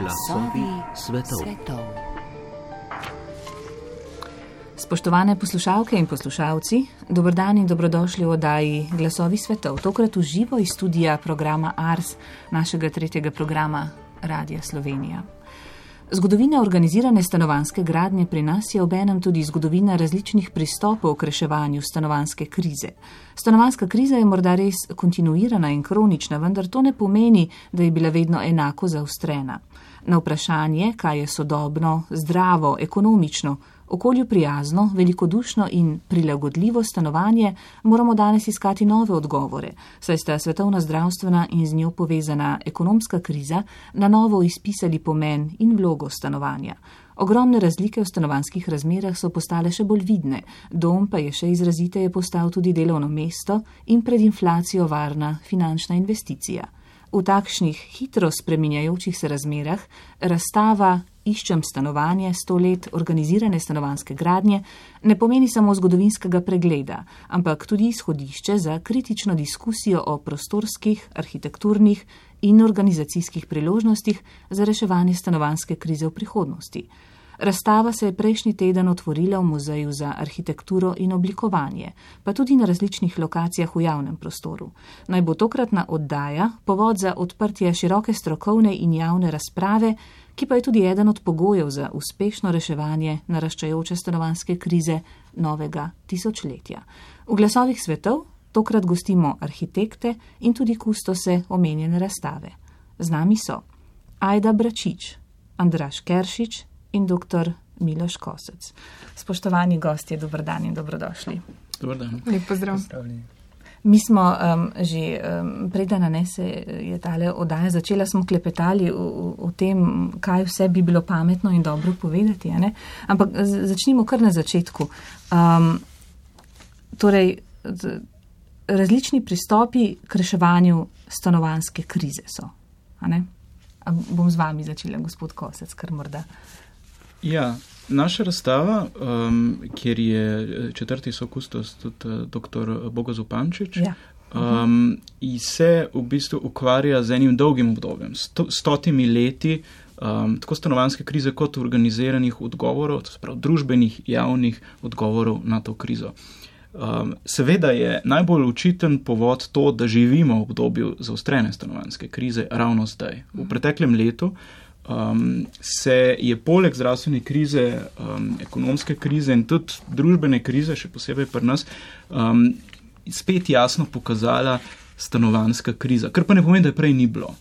Glasovi svetov. svetov. Spoštovane poslušalke in poslušalci, dobrodan in dobrodošli v oddaji Glasovi svetov, tokrat v živo iz studija programa Ars, našega tretjega programa Radia Slovenija. Zgodovina organizirane stanovanske gradnje pri nas je obenem tudi zgodovina različnih pristopov k reševanju stanovanske krize. Stanovanska kriza je morda res kontinuirana in kronična, vendar to ne pomeni, da je bila vedno enako zaostrena. Na vprašanje, kaj je sodobno, zdravo, ekonomično, okolju prijazno, velikodušno in prilagodljivo stanovanje, moramo danes iskati nove odgovore, saj sta svetovna zdravstvena in z njo povezana ekonomska kriza na novo izpisali pomen in vlogo stanovanja. Ogromne razlike v stanovanskih razmerah so postale še bolj vidne, dom pa je še izraziteje postal tudi delovno mesto in pred inflacijo varna finančna investicija. V takšnih hitro spreminjajočih se razmerah razstava Iščem stanovanje sto let organizirane stanovanske gradnje ne pomeni samo zgodovinskega pregleda, ampak tudi izhodišče za kritično diskusijo o prostorskih, arhitekturnih in organizacijskih priložnostih za reševanje stanovanske krize v prihodnosti. Razstava se je prejšnji teden otvorila v Muzeju za arhitekturo in oblikovanje, pa tudi na različnih lokacijah v javnem prostoru. Naj bo tokratna oddaja povod za odprtje široke strokovne in javne razprave, ki pa je tudi eden od pogojev za uspešno reševanje naraščajoče stanovanske krize novega tisočletja. V glasovih svetov tokrat gostimo arhitekte in tudi kustose omenjene razstave. Z nami so Ajda Bračič, Andraš Keršič, in dr. Miloš Kosec. Spoštovani gostje, dober dan in dobrodošli. Dobar dan. Lep pozdrav. Mi smo um, že um, predana ne se je tale oddaja začela, smo klepetali o, o tem, kaj vse bi bilo pametno in dobro povedati. Ampak začnimo kar na začetku. Um, torej, različni pristopi k reševanju stanovanske krize so. Bom z vami začela, gospod Kosec, kar morda. Ja, naša razstava, um, kjer je eh, četrti sokustos, tudi uh, dr. Bogo Zupančič, ja. um, se v bistvu ukvarja z enim dolgim obdobjem, sto, stotimi leti. Um, tako stanovanske krize, kot organiziranih odgovorov, to pravi družbenih, javnih odgovorov na to krizo. Um, seveda je najbolj učiten povod to, da živimo v obdobju zaostrene stanovanske krize ravno zdaj. V preteklem letu uh, um, se je poleg zdravstvene krize, um, ekonomske krize in tudi družbene krize, še posebej pri nas, um, spet jasno pokazala stanovanska kriza, kar pa ne pomeni, da je prej ni bilo.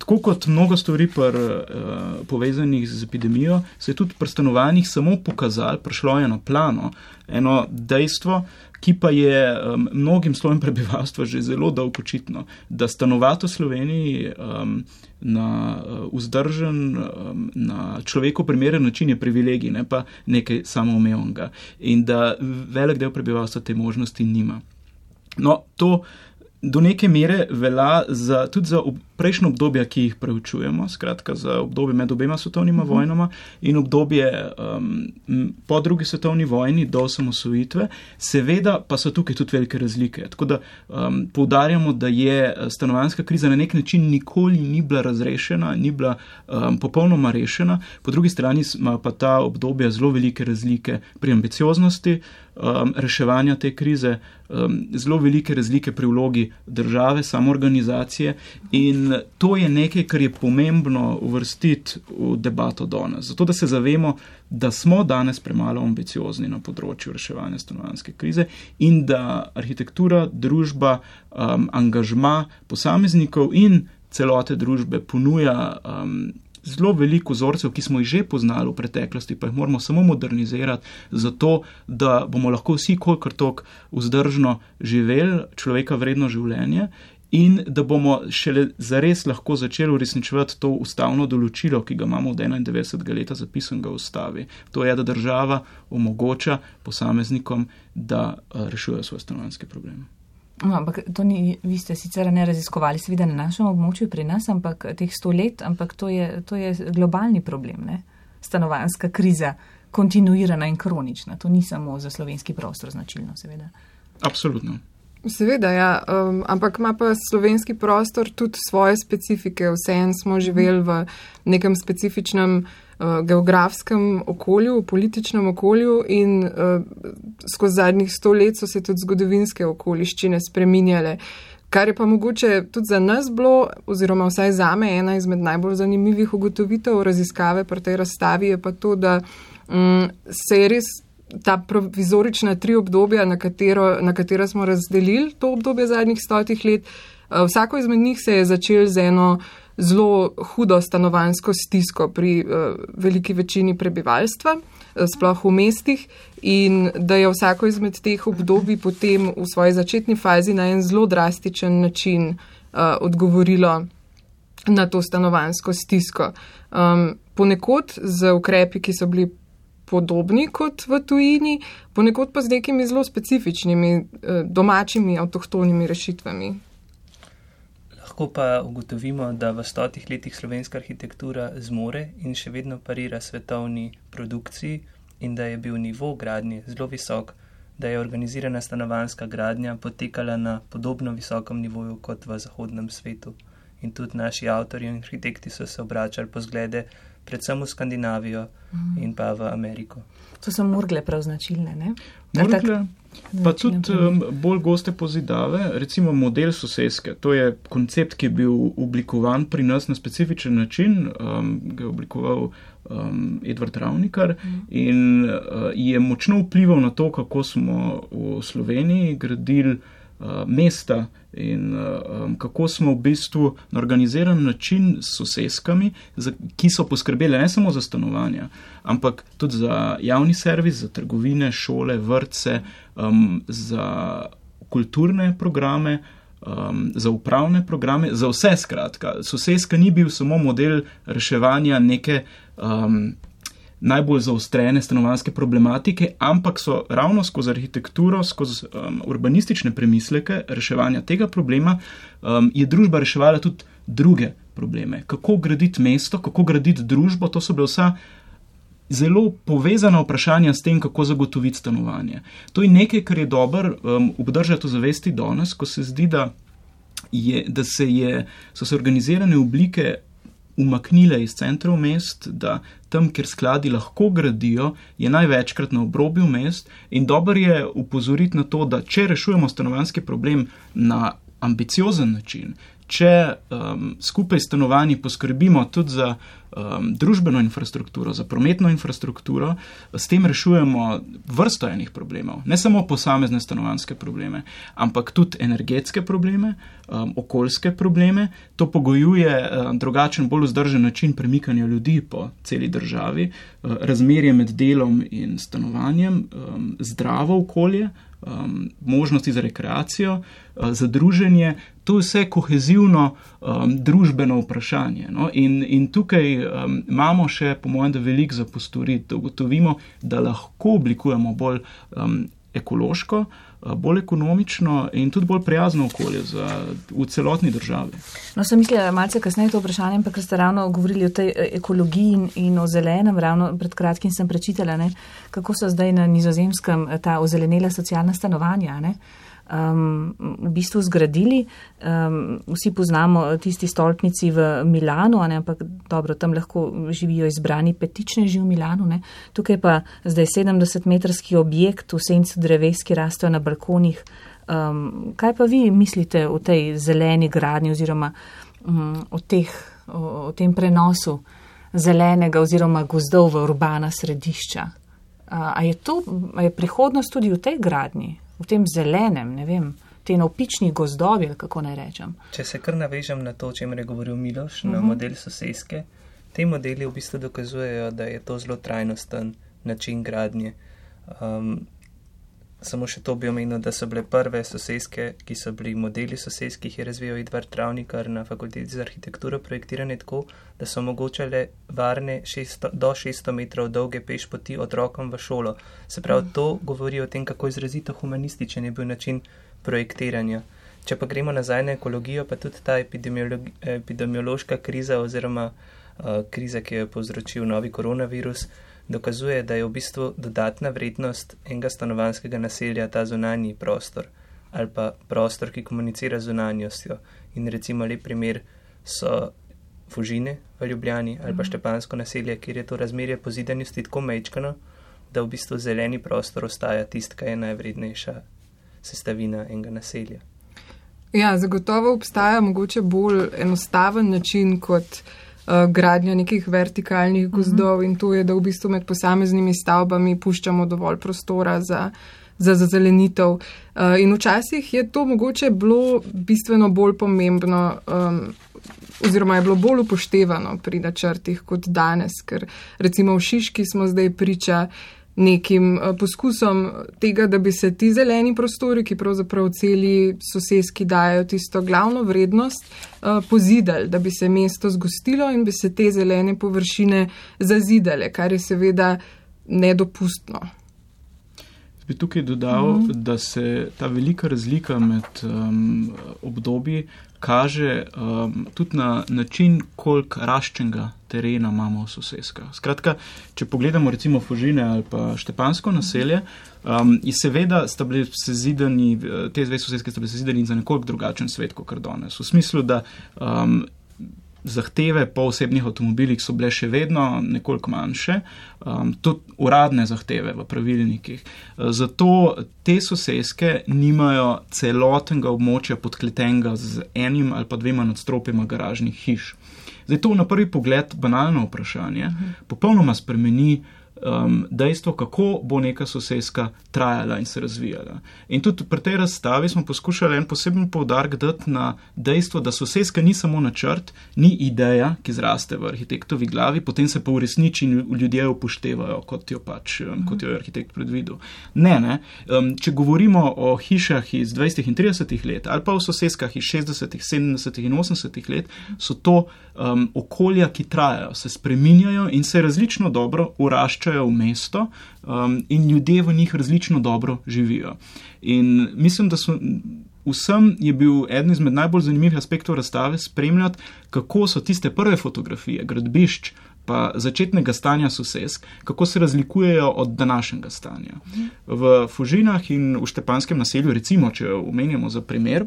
Tako kot mnogo stvari pr, uh, povezanih z epidemijo, se je tudi pri stanovanjih samo pokazalo, prišlo je na plano eno dejstvo, ki pa je um, mnogim slojem prebivalstva že zelo dolgo očitno, da stanovati v Sloveniji um, na uh, vzdržen, um, na človeku primeren način je privilegij, ne pa nekaj samoumevnega in da velik del prebivalstva te možnosti nima. No, to do neke mere velja za, tudi za ob, prejšnjo obdobje, ki jih preučujemo, skratka za obdobje med obema svetovnima uh mhm. -huh. vojnama in obdobje um, po drugi svetovni vojni do osamosvojitve, seveda pa so tukaj tudi velike razlike. Tako da um, poudarjamo, da je eh, stanovanska kriza na nek način nikoli ni bila razrešena, ni bila um, popolnoma rešena, po drugi strani ima pa ta obdobja zelo velike razlike pri ambicioznosti um, reševanja te krize, um, zelo velike razlike pri vlogi države, samoorganizacije in to je nekaj, kar je pomembno uvrstiti v debato danes. Zato, da se zavemo, da smo danes premalo ambiciozni na področju reševanja stanovanske krize in da arhitektura, družba, um, angažma posameznikov in celote družbe ponuja. Um, Zelo veliko vzorcev, ki smo jih že poznali v preteklosti, pa jih moramo samo modernizirati, zato da bomo lahko vsi, kolikor tok, vzdržno živeli človeka vredno življenje in da bomo šele zares lahko začeli uresničevati to ustavno določilo, ki ga imamo od 91. leta zapisanega v ustavi. To je, da država omogoča posameznikom, da eh, rešujejo svoje stanovanske probleme. No, ampak to ni, vi ste sicer ne raziskovali, seveda na našem območju pri nas, ampak teh sto let, ampak to je, to je globalni problem, ne? stanovanska kriza, kontinuirana in kronična. To ni samo za slovenski prostor značilno, seveda. Absolutno. Seveda, ja, um, ampak ima pa slovenski prostor tudi svoje specifike. Vseeno smo živeli v nekem specifičnem uh, geografskem okolju, političnem okolju in uh, skozi zadnjih sto let so se tudi zgodovinske okoliščine spreminjale. Kar je pa mogoče tudi za nas bilo, oziroma vsaj za me, ena izmed najbolj zanimivih ugotovitev raziskave pri tej razstavi je pa to, da um, se je res ta provizorična tri obdobja, na katero, na katero smo razdelili to obdobje zadnjih stotih let, eh, vsako izmed njih se je začel z eno zelo hudo stanovansko stisko pri uh, veliki večini prebivalstva, uh, sploh v mestih, in da je vsako izmed teh obdobij potem v svoji začetni fazi na en zelo drastičen način uh, odgovorilo na to stanovansko stisko. Um, ponekod z ukrepi, ki so bili podobni kot v tujini, ponekod pa z nekimi zelo specifičnimi eh, domačimi avtohtonimi rešitvami. Lahko pa ugotovimo, da v stotih letih slovenska arhitektura zmore in še vedno parira svetovni produkciji in da je bil nivo gradnje zelo visok, da je organizirana stanovanska gradnja potekala na podobno visokem nivoju kot v zahodnem svetu. In tudi naši avtori in arhitekti so se obračali po zglede predvsem v Skandinavijo mm. in pa v Ameriko. To so morgle prav značilne, ne? Morgle, pa tudi um, bolj goste pozidave, recimo model soseske. To je koncept, ki je bil oblikovan pri nas na specifičen način, um, ga je oblikoval um, Edward Ravnikar mm. in uh, je močno vplival na to, kako smo v Sloveniji gradili mesta in um, kako smo v bistvu na organiziran način s soseskami, za, ki so poskrbeli ne samo za stanovanja, ampak tudi za javni servis, za trgovine, šole, vrtce, um, za kulturne programe. Um, za upravne programe, za vse skratka. Sosedska ni bil samo model reševanja neke um, najbolj zaostrene stanovanske problematike, ampak so ravno skozi arhitekturo, skozi um, urbanistične premisleke reševanja tega problema, um, je družba reševala tudi druge probleme. Kako graditi mesto, kako graditi družbo, to so bile vsa. Zelo povezana vprašanja s tem, kako zagotoviti stanovanje. To je nekaj, kar je dobro um, obdržati v zavesti danes, ko se zdi, da, je, da se je, so se organizirane oblike umaknile iz centrov mest, da tam, kjer skladi lahko gradijo, je največkrat na obrobju mest in dobro je upozoriti na to, da če rešujemo stanovanski problem na ambiciozen način, če um, skupaj s stanovanji poskrbimo tudi za um, družbeno infrastrukturo, za prometno infrastrukturo, s tem rešujemo vrsto enih problemov. Ne samo posamezne stanovanske probleme, ampak tudi energetske probleme, um, okoljske probleme. To pogojuje um, drugačen, bolj vzdržen način premikanja ljudi po celi državi, um, razmerje med delom in stanovanjem, um, zdravo okolje um, možnosti za rekreacijo, uh, za druženje, to je vse kohezivno um, družbeno vprašanje. No? In, in tukaj um, imamo še, po mojem, da veliko za postoriti, da ugotovimo, da lahko oblikujemo bolj um, ekološko, uh, bolj ekonomično in tudi bolj prijazno okolje za, v celotni državi. No, sem mislila, malce kasneje to vprašanje, ampak ste ravno govorili o tej eh, ekologiji in, in o zelenem, ravno pred kratkim sem prečitala, ne, kako so zdaj na nizozemskem eh, ta ozelenela socialna stanovanja. Ne um, v bistvu zgradili. Um, vsi poznamo tisti stolpnici v Milanu, ne, ampak dobro, tam lahko živijo izbrani petičneži v Milanu. Ne. Tukaj pa zdaj 70-metrski objekt v sencu dreves, ki rastejo na balkonih. Um, kaj pa vi mislite o tej zeleni gradnji oziroma um, o, teh, o, o tem prenosu zelenega oziroma gozdov v urbana središča? Uh, a, je to, a je prihodnost tudi v tej gradnji? V tem zelenem, ne vem, te navpični gozdovi, kako naj rečem. Če se kar navežem na to, o čem je govoril Miloš, uh -huh. na mhm. model sosedske, te modeli v bistvu dokazujejo, da je to zelo trajnosten način gradnje. Um, Samo še to bi omenil, da so bile prve sosedske, ki so bili modeli sosedskih, ki je razvijal Edvard Travnikar na fakulteti za arhitekturo, projektirane tako, da so omogočale varne 600, do 600 metrov dolge peš poti otrokom v šolo. Se pravi, to govori o tem, kako izrazito humanističen je bil način projektiranja. Če pa gremo nazaj na ekologijo, pa tudi ta epidemiološka kriza oziroma uh, kriza, ki jo je povzročil novi koronavirus, uh, dokazuje, da je v bistvu dodatna vrednost enega stanovanskega naselja ta zunanji prostor. ali pa prostor, ki komunicira z zunanjostjo. In recimo lep primer so Fužine v Ljubljani ali pa mhm. Štepansko naselje, kjer je to razmerje pozidanosti tako mečkano, da v bistvu zeleni prostor ostaja tist, kaj je najvrednejša sestavina enega naselja. Ja, zagotovo obstaja mogoče bolj enostaven način kot uh, gradnja nekih vertikalnih gozdov uh -huh. in to je, da v bistvu med posameznimi stavbami puščamo dovolj prostora za za zelenitev. Uh, in včasih je to mogoče bilo bistveno bolj pomembno, um, oziroma je bilo bolj upoštevano pri načrtih kot danes, ker recimo v Šiški smo zdaj priča nekim uh, poskusom tega, da bi se ti zeleni prostori, ki pravzaprav celi sosedski dajo tisto glavno vrednost, uh, pozidali, da bi se mesto zgostilo in bi se te zelene površine zazidale, kar je seveda nedopustno bi tukaj dodal, mm -hmm. da se ta velika razlika med um, obdobji kaže um, tudi na način, koliko raščenega terena imamo v sosedskah. Skratka, če pogledamo recimo Fužine ali pa Štepansko naselje, um, je seveda sta bili sezidani, te dve sosedske sta bili sezidani za nekoliko drugačen svet, kot danes. V smislu, da um, zahteve po osebnih avtomobilih so bile še vedno nekoliko manjše, um, tudi uradne zahteve v pravilnikih. Uh, zato te sosedske nimajo celotnega območja podkletenega z enim ali pa dvema nadstropjema garažnih hiš. Zdaj to na prvi pogled banalno vprašanje mhm. popolnoma spremeni um, dejstvo, kako bo neka sosedska trajala in se razvijala. In tudi pri tej razstavi smo poskušali en poseben povdarek dati na dejstvo, da sosedska ni samo načrt, ni ideja, ki zraste v arhitektovi glavi, potem se pa uresniči in ljudje upoštevajo, kot jo pač, um, kot jo je arhitekt predvidel. Ne, ne. Um, če govorimo o hišah iz 20. in 30. let ali pa o sosedskah iz 60., 70. in 80. let, so to um, okolja, ki trajajo, se spreminjajo in se različno dobro uraščajo v mesto um, in ljudje v njih različno dobro živijo. In mislim, da so. Vsem je bil eden izmed najbolj zanimivih aspektov razstave spremljati, kako so tiste prve fotografije, gradbišč, pa začetnega stanja sosedsk, kako se razlikujejo od današnjega stanja. V Fužinah in v Štepanskem naselju, recimo, če omenjamo za primer,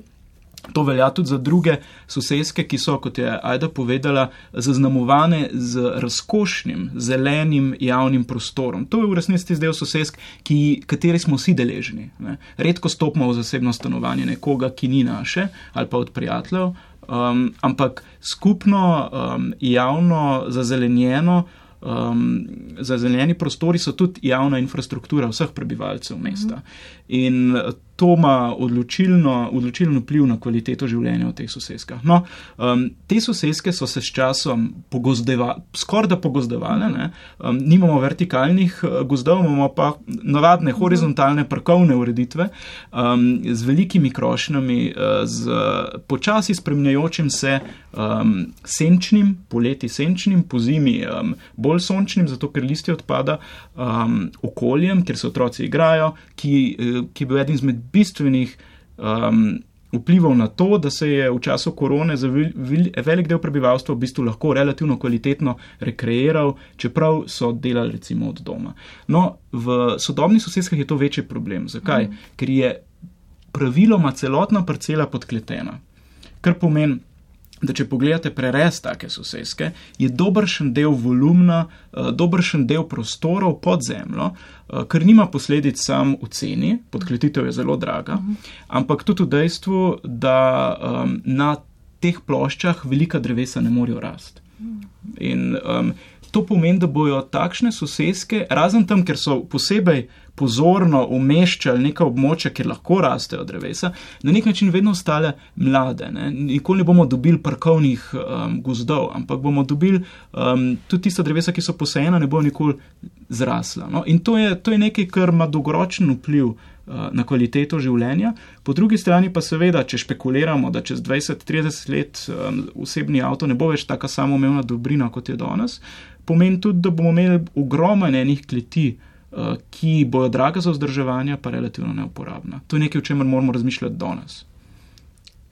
To velja tudi za druge sosedske, ki so, kot je Aida povedala, zaznamovane z razkošnim, zelenim javnim prostorom. To je v resnici del sosedsk, ki, kateri smo vsi deležni. Ne. Redko stopimo v zasebno stanovanje nekoga, ki ni naše ali pa od prijateljev, um, ampak skupno um, javno zazelenjeno um, zazeljeni prostori so tudi javna infrastruktura vseh prebivalcev mesta. In to ima odločilno, odločilno vpliv na kvaliteto življenja v teh soseskah. No, um, te soseske so se s časom skoraj da pogozdevale, um, nimamo vertikalnih uh, gozdov, imamo pa navadne horizontalne parkovne ureditve um, z velikimi krošnjami, uh, z počasi spremljajočim se um, senčnim, poleti senčnim, po zimi um, bolj sončnim, zato ker listje odpada um, okoljem, kjer se otroci igrajo, ki, uh, ki je bil eden izmed bistvenih um, vplivov na to, da se je v času korone za velik del prebivalstva v bistvu lahko relativno kvalitetno rekreiral, čeprav so delali recimo od doma. No, v sodobnih sosedskih je to večji problem. Zakaj? Mm. Ker je praviloma celotna parcela podkletena. Kar pomeni, da če pogledate prerez take sosedske, je dobršen del volumna, eh, dobršen del prostorov pod zemljo, eh, ker nima posledic sam v ceni, podkletitev je zelo draga, ampak tudi v dejstvu, da um, na teh ploščah velika drevesa ne morejo rasti. In um, to pomeni, da bojo takšne sosedske, razen tam, ker so posebej pozorno umeščali neka območja, kjer lahko rastejo drevesa, na nek način vedno ostale mlade. Ne? Nikoli ne bomo dobili parkovnih um, gozdov, ampak bomo dobili um, tudi tista drevesa, ki so posajena, ne bojo nikoli zrasla. No? In to je, to je nekaj, kar ima dolgoročen vpliv. Uh, na kvaliteto življenja, po drugi strani pa seveda, če špekuliramo, da čez 20-30 let um, osebni avto ne bo več tako samoumevna dobrina, kot je danes, pomeni tudi, da bomo imeli ogromno enih kleti, uh, ki bojo draga za vzdrževanje, pa relativno neuporabna. To je nekaj, o čemer moramo razmišljati danes.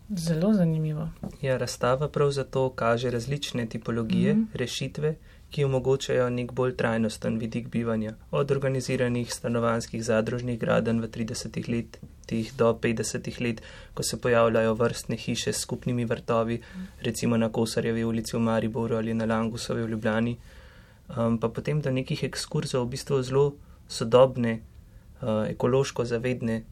Zelo zanimivo. Ja, razstava prav zato kaže različne tipologije, mm -hmm. rešitve, ki omogočajo nek bolj trajnosten vidik bivanja, od organiziranih stanovanskih zadružnih graden v 30 letih do 50 let, ko se pojavljajo vrstne hiše s skupnimi vrtovi, recimo na Kosarjevi ulici v Mariboru ali na Langusovi v Ljubljani, um, pa potem do nekih ekskurzov v bistvu zelo sodobne, uh, ekološko zavedne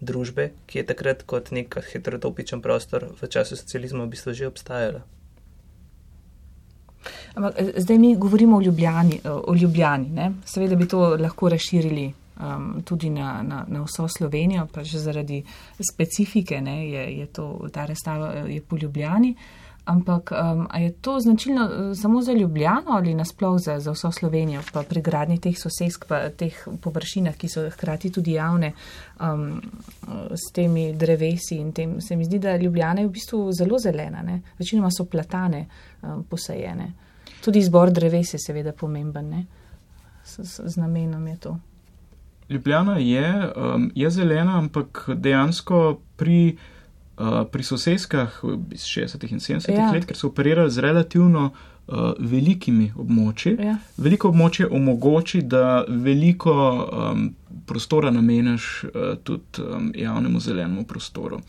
družbe, ki je takrat kot nek heterotopičen prostor v času socializma v bistvu že obstajala. Ampak eh, zdaj mi govorimo o Ljubljani. Eh, o Ljubljani Seveda bi to lahko razširili um, tudi na, na, na vso Slovenijo, pa že zaradi specifike ne, je, je to, ta razstava je po Ljubljani. Ampak um, je to značilno uh, samo za Ljubljano ali nasploh za, za vso Slovenijo, pa pri gradni teh sosesk, pa teh površinah, ki so hkrati tudi javne um, s temi drevesi in tem. Se mi zdi, da Ljubljana je v bistvu zelo zelena, ne? večinoma so platane um, posajene. Tudi izbor dreves je seveda pomemben, ne? s, s, z namenom je to. Ljubljana je, um, je zelena, ampak dejansko pri. Uh, pri soseskah iz 60. in 70. Ja. let, ker so operirali z relativno uh, velikimi območji. Ja. Veliko območje omogoči, da veliko um, prostora nameneš uh, tudi um, javnemu zelenemu prostoru.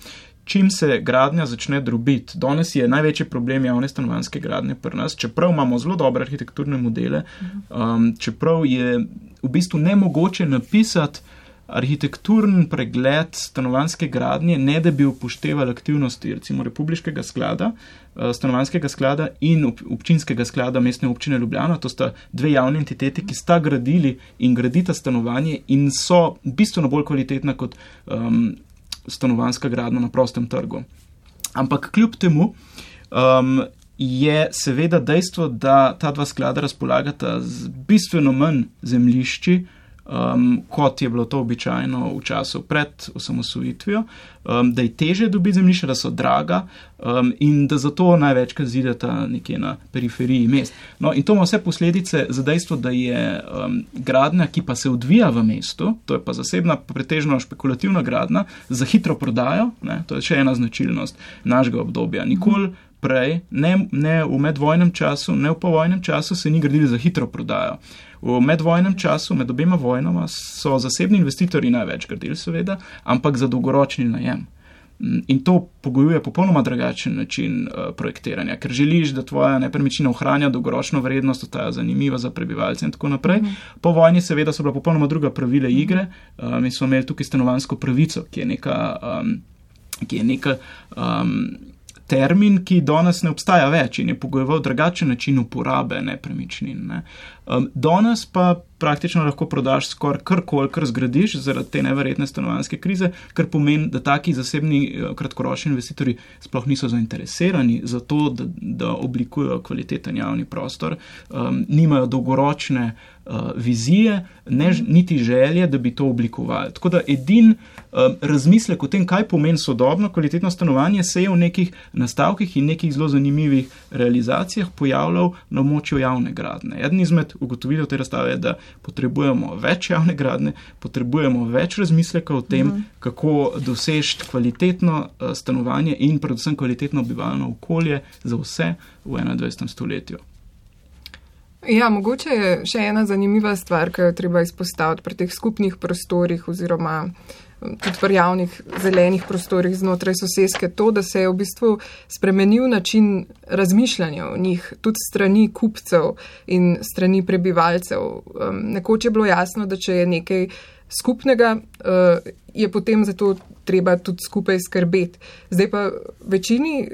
Čim se gradnja začne drobiti, danes je največji problem javne stanovanske gradnje pri nas, čeprav imamo zelo dobre arhitekturne modele, um, čeprav je v bistvu nemogoče napisati arhitekturni pregled stanovanske gradnje, ne da bi upoštevali aktivnosti recimo Republiškega sklada, eh, stanovanskega sklada in občinskega sklada mestne občine Ljubljana. To sta dve javni entiteti, ki sta gradili in gradita stanovanje in so bistveno bolj kvalitetna kot um, stanovanska gradnja na prostem trgu. Ampak kljub temu um, je seveda dejstvo, da ta dva sklada razpolagata z bistveno manj zemlišči, um, kot je bilo to običajno v času pred osamosvojitvijo, um, da je teže dobiti zemljišča, da so draga um, in da zato največkrat zidata nekje na periferiji mest. No, in to ima vse posledice za dejstvo, da je um, gradnja, ki pa se odvija v mestu, to je pa zasebna, pretežno špekulativna gradnja, za hitro prodajo, ne, to je še ena značilnost našega obdobja. Nikoli prej, ne, ne v medvojnem času, ne v povojnem času, se ni gradili za hitro prodajo. V medvojnem času, med obema vojnama, so zasebni investitorji največ gradili, seveda, ampak za dolgoročni najem. In to pogojuje popolnoma drugačen način uh, projektiranja, ker želiš, da tvoja nepremičnina ohranja dolgoročno vrednost, ostaja zanimiva za prebivalce in tako naprej. Mm. Po vojni, seveda, so bila popolnoma druga pravila igre. Uh, mi smo imeli tukaj stanovansko pravico, ki je neka. Um, ki je neka um, termin, ki danes ne obstaja več in je pogojeval drugačen način uporabe nepremičnin. Ne. Um, danes pa praktično lahko prodaš skoraj karkoli, kar zgradiš zaradi te neverjetne stanovanske krize, kar pomeni, da taki zasebni uh, kratkoročni investitorji sploh niso zainteresirani za to, da, da oblikujejo kvaliteten javni prostor, um, nimajo dolgoročne uh, vizije, ne, niti želje, da bi to oblikovali. Tako da edin um, razmislek o tem, kaj pomeni sodobno kvalitetno stanovanje, se je v nekih nastavkih in nekih zelo zanimivih realizacijah pojavljal na območju javne gradne. Eden izmed ugotovitev te razstave je, da potrebujemo več javne gradne, potrebujemo več razmisleka o tem, uh mhm. -huh. kako doseči kvalitetno uh, stanovanje in predvsem kvalitetno bivalno okolje za vse v 21. stoletju. Ja, mogoče je še ena zanimiva stvar, ki jo treba izpostaviti pri teh skupnih prostorih oziroma tudi pri javnih zelenih prostorih znotraj sosedske, to, da se je v bistvu spremenil način razmišljanja o njih, tudi strani kupcev in strani prebivalcev. Nekoč je bilo jasno, da če je nekaj skupnega, uh, je potem za to treba tudi skupaj skrbeti. Zdaj pa večini.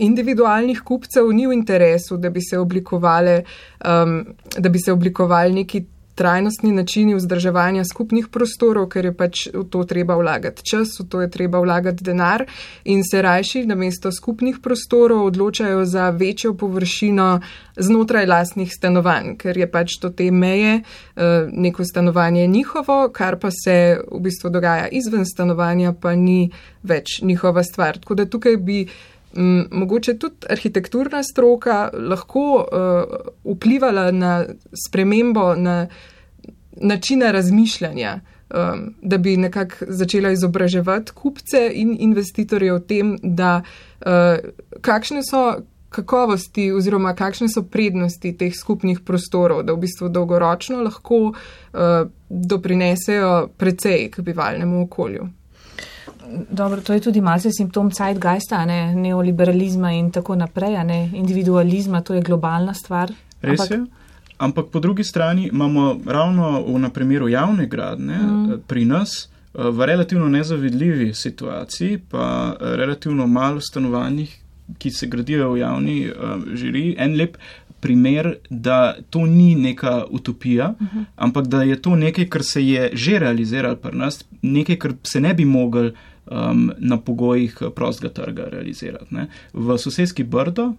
Individualnih kupcev ni v interesu, da bi se oblikovali, um, da bi se oblikovali neki trajnostni načini vzdrževanja skupnih prostorov, ker je pač v to treba vlagati čas, v to je treba vlagati denar in se rajši na mesto skupnih prostorov odločajo za večjo površino znotraj lastnih stanovanj, ker je pač to te meje, eh, neko stanovanje njihovo, kar pa se v bistvu dogaja izven stanovanja, pa ni več njihova stvar. Tako da tukaj bi. Mogoče tudi arhitekturna stroka lahko uh, vplivala na spremembo, na načina razmišljanja, um, da bi nekako začela izobraževati kupce in investitorje o tem, da uh, kakšne so kakovosti oziroma kakšne so prednosti teh skupnih prostorov, da v bistvu dolgoročno lahko uh, doprinesejo precej k bivalnemu okolju. Dobro, to je tudi malce simptom zeitgeista, ne? neoliberalizma in tako naprej, ne? individualizma, to je globalna stvar. Res Ampak... je. Ampak po drugi strani imamo ravno v, na primeru javne gradne mm. pri nas eh, v relativno nezavidljivi situaciji, pa eh, relativno malo stanovanjih, ki se gradijo v javni žiri, en lep primer, da to ni neka utopija, uh mhm. -huh. ampak da je to nekaj, kar se je že realiziralo pri nas, nekaj, kar se ne bi mogel um, na pogojih prostega trga realizirati. Ne. V sosedski Brdo, uh,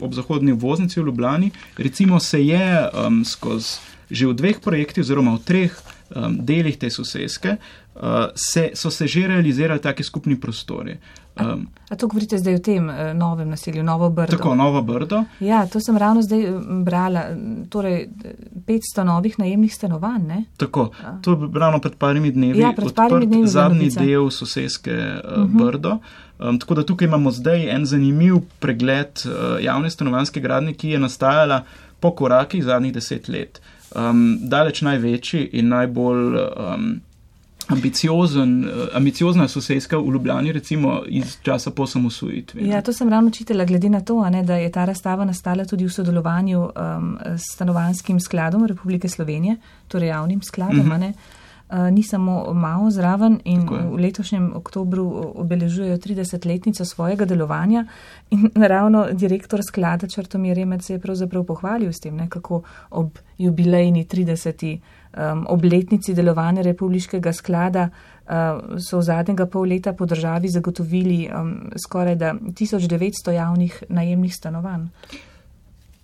ob zahodni voznici v Ljubljani, recimo se je um, skozi že v dveh projektih oziroma v treh um, delih te sosedske, uh, se, so se že realizirali taki skupni prostori. Um, a, a to govorite zdaj o tem uh, novem naselju, Novo Brdo? Tako, Novo Brdo. Ja, to sem ravno zdaj brala. Torej, 500 novih najemnih stanovanj, ne? Tako, to je ravno pred parimi dnevi. Ja, pred parimi dnevi. Zadnji del sosedske uh, uh -huh. Brdo. Um, tako da tukaj imamo zdaj en zanimiv pregled uh, javne stanovanske gradnje, ki je nastajala po korakih zadnjih deset let. Um, daleč največji in najbolj um, ambiciozen, uh, ambiciozna sosedska v Ljubljani, recimo iz časa po samosvojitvi. Ja, to sem ravno čitala, glede na to, ne, da je ta razstava nastala tudi v sodelovanju um, s stanovanskim skladom Republike Slovenije, torej javnim skladom. Uh -huh. Uh, ni samo malo zraven in v letošnjem oktobru obeležujejo 30-letnico svojega delovanja in naravno direktor sklada Črtomir Remec se je pravzaprav pohvalil s tem, ne, kako ob jubilejni 30 um, obletnici delovanja Republiškega sklada uh, so v zadnjega pol leta po državi zagotovili um, skoraj 1900 javnih najemnih stanovanj.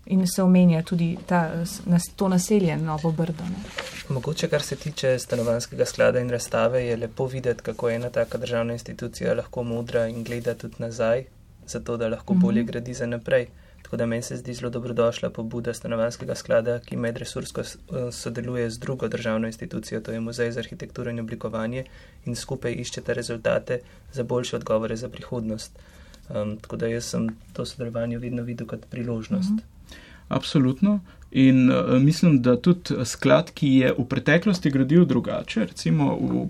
In se omenja tudi ta, nas, to naselje Novo Brdo. Ne. Mogoče, kar se tiče stanovanskega sklada in razstave, je lepo videti, kako ena taka državna institucija lahko modra in gleda tudi nazaj, zato da lahko mm -hmm. bolje gradi za naprej. Tako da meni se zdi zelo dobrodošla pobuda stanovanskega sklada, ki medresursko eh, sodeluje z drugo državno institucijo, to je Muzej za arhitekturo in oblikovanje, in skupaj iščete rezultate za boljše odgovore za prihodnost. Um, tako da jaz sem to sodelovanje vedno videl kot priložnost. Mhm. Absolutno. In uh, mislim, da tudi sklad, ki je v preteklosti gradil drugače, recimo v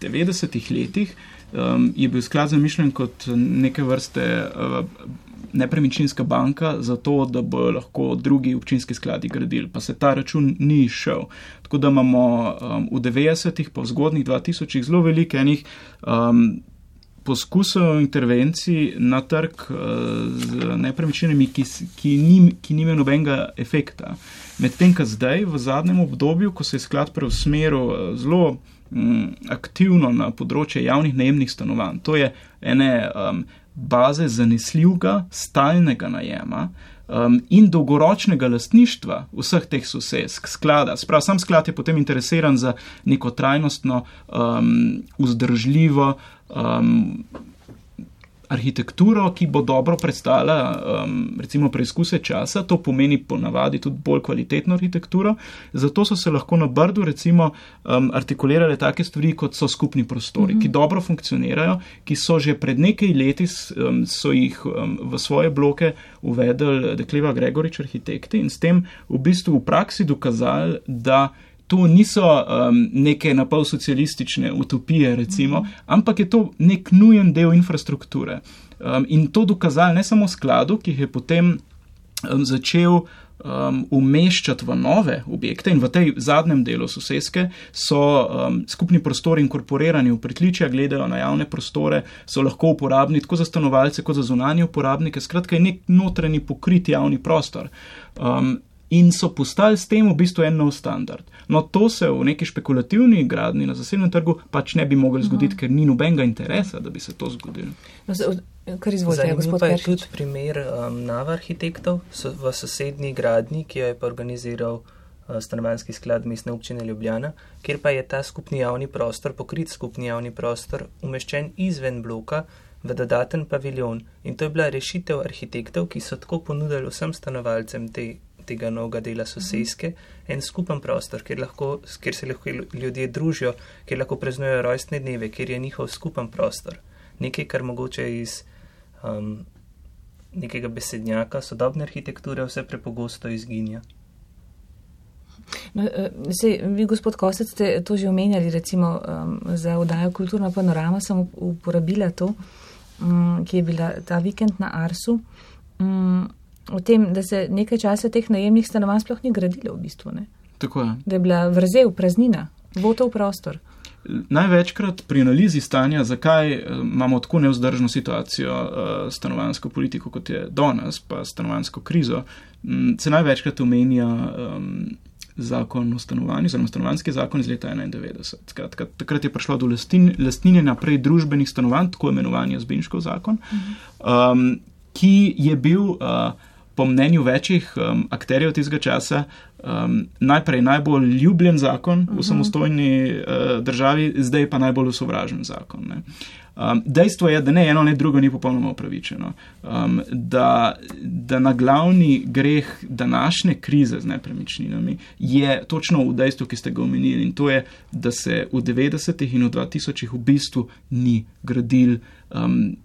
90-ih letih, um, je bil sklad zamišljen kot neke vrste. Uh, nepremičninska banka za to, da bo lahko drugi občinski skladi gradili, pa se ta račun ni išel. Tako da imamo um, v 90-ih, pa v zgodnih 2000-ih zelo veliko enih um, poskusov intervencij na trg uh, z nepremičninami, ki, ki, ni, ki nime nobenega efekta. Medtem, ko zdaj v zadnjem obdobju, ko se je sklad preusmeril uh, zelo aktivno na področje javnih najemnih stanovanj, to je ene um, baze zanesljivega, stalnega najema um, in dolgoročnega lastništva vseh teh sosedsk sklada. Sprav, sam sklad je potem interesiran za neko trajnostno, um, vzdržljivo, um, arhitekturo, ki bo dobro predstavljala um, recimo preizkuse časa, to pomeni ponavadi tudi bolj kvalitetno arhitekturo, zato so se lahko na Brdu recimo um, artikulirale take stvari, kot so skupni prostori, mm -hmm. ki dobro funkcionirajo, ki so že pred nekaj leti um, so jih um, v svoje bloke uvedli Dekleva Gregorič arhitekti in s tem v bistvu v praksi dokazali, da to niso um, neke napol socialistične utopije, recimo, mm -hmm. ampak je to nek nujen del infrastrukture. Um, in to dokazali ne samo skladu, ki je potem um, začel um, umeščati v nove objekte in v tej zadnjem delu sosedske so um, skupni prostori inkorporirani v pritličja, gledajo na javne prostore, so lahko uporabni tako za stanovalce, kot za zunanje uporabnike. Skratka, je nek notranji pokrit javni prostor. Um, in so postali s tem v bistvu en nov standard. No, to se v neki špekulativni gradni na zasebnem trgu pač ne bi mogli zgoditi, uh -huh. ker ni nobenega interesa, da bi se to zgodilo. No, kar izvolite, gospod Peršič. Pa je tudi primer um, NAV arhitektov so, v sosednji gradni, ki jo je pa organiziral uh, stanovanski sklad mestne občine Ljubljana, kjer pa je ta skupni javni prostor, pokrit skupni javni prostor, umeščen izven bloka v dodaten paviljon. In to je bila rešitev arhitektov, ki so tako ponudili vsem stanovalcem te tega novega dela sosedske, en skupen prostor, kjer, lahko, kjer se lahko ljudje družijo, kjer lahko preznujejo rojstne dneve, kjer je njihov skupen prostor. Nekaj, kar mogoče iz um, nekega besednjaka sodobne arhitekture vse prepogosto izginja. No, eh, sej, vi, gospod Kosec, ste to že omenjali, recimo um, za oddajo Kulturna panorama sem uporabila to, um, ki je bila ta vikend na Arsu. Um, o tem, da se nekaj časa teh najemnih stanovanj sploh ni gradilo v bistvu. Ne? Tako je. Da je bila vrzel, praznina, votov prostor. Največkrat pri analizi stanja, zakaj eh, imamo tako neuzdržno situacijo uh, stanovansko politiko, kot je danes, pa stanovansko krizo, m, se največkrat omenja um, zakon o stanovanju, oziroma stanovanski zakon iz leta 1991. Skratka, takrat je prišlo do lastnine naprej družbenih stanovanj, tako imenovani Jazbinškov zakon, um, ki je bil. Uh, Po mnenju večjih um, akterjev tistega časa, um, najprej najbolj ljubljen zakon v mhm. samostojni uh, državi, zdaj pa najbolj sovražen zakon. Uh, Um, dejstvo je, da ne eno, ne drugo ni popolnoma upravičeno. Um, da, da na glavni greh današnje krize z nepremičninami je točno v dejstvu, ki ste ga omenili, in to je, da se v 90-ih in v 2000-ih v bistvu ni gradil, um,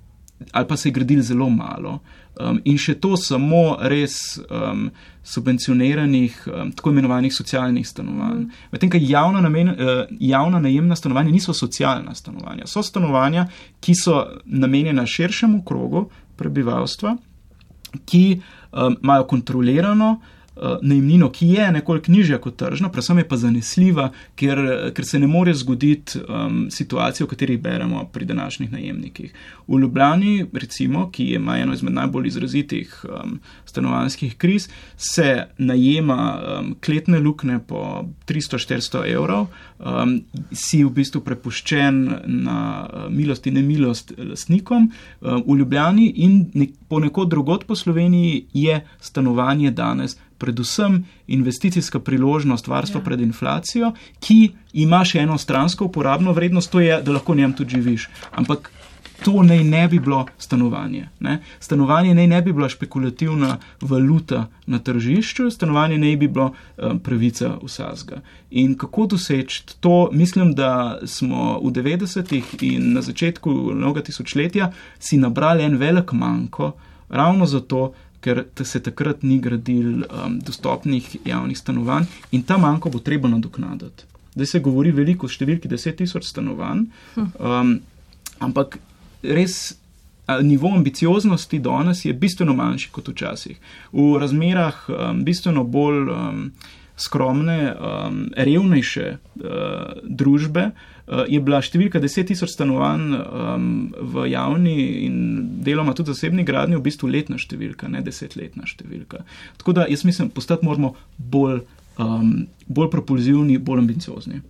ali pa se je gradil zelo malo. Um, in še to samo res um, subvencioniranih, um, tako imenovanih socialnih stanovanj. Medtem, ker javna, namen, uh, javna najemna stanovanja niso socialna stanovanja, so stanovanja, ki so namenjena širšemu krogu prebivalstva, ki um, imajo kontrolirano uh, najemnino, ki je nekoliko nižja kot tržna, predvsem je pa zanesljiva, ker, ker se ne more zgoditi um, situacija, o kateri beremo pri današnjih najemnikih. V Ljubljani, recimo, ki ima eno izmed najbolj izrazitih um, stanovanjskih kriz, se najema um, kletne lukne po 300-400 evrov, um, si v bistvu prepuščen na uh, milost in nemilost lastnikom um, v Ljubljani in nek, ponekod drugot po Sloveniji je stanovanje danes predvsem investicijska priložnost varstva ja. pred inflacijo, ki ima še eno stransko uporabno vrednost, to je, da lahko njem tudi živiš. Ampak to naj ne bi bilo stanovanje. Ne? Stanovanje naj ne bi bila špekulativna valuta na tržišču, stanovanje naj bi bilo um, pravica vsazga. In kako doseči to, mislim, da smo v 90-ih in na začetku mnoga tisočletja si nabrali en velik manjko, ravno zato, ker se takrat ni gradil um, dostopnih javnih stanovanj in ta manjko bo treba nadoknaditi. Zdaj se govori veliko o številki 10 tisoč stanovanj, um, ampak res. Nivo ambicioznosti danes je bistveno manjši kot včasih. V razmerah um, bistveno bolj um, skromne, um, revnejše uh, družbe uh, uh, je bila številka 10 tisoč stanovanj um, v javni in deloma tudi zasebni gradnji v bistvu letna številka, ne desetletna številka. Tako da jaz mislim, postati moramo bolj, um, bolj propulzivni, bolj ambiciozni.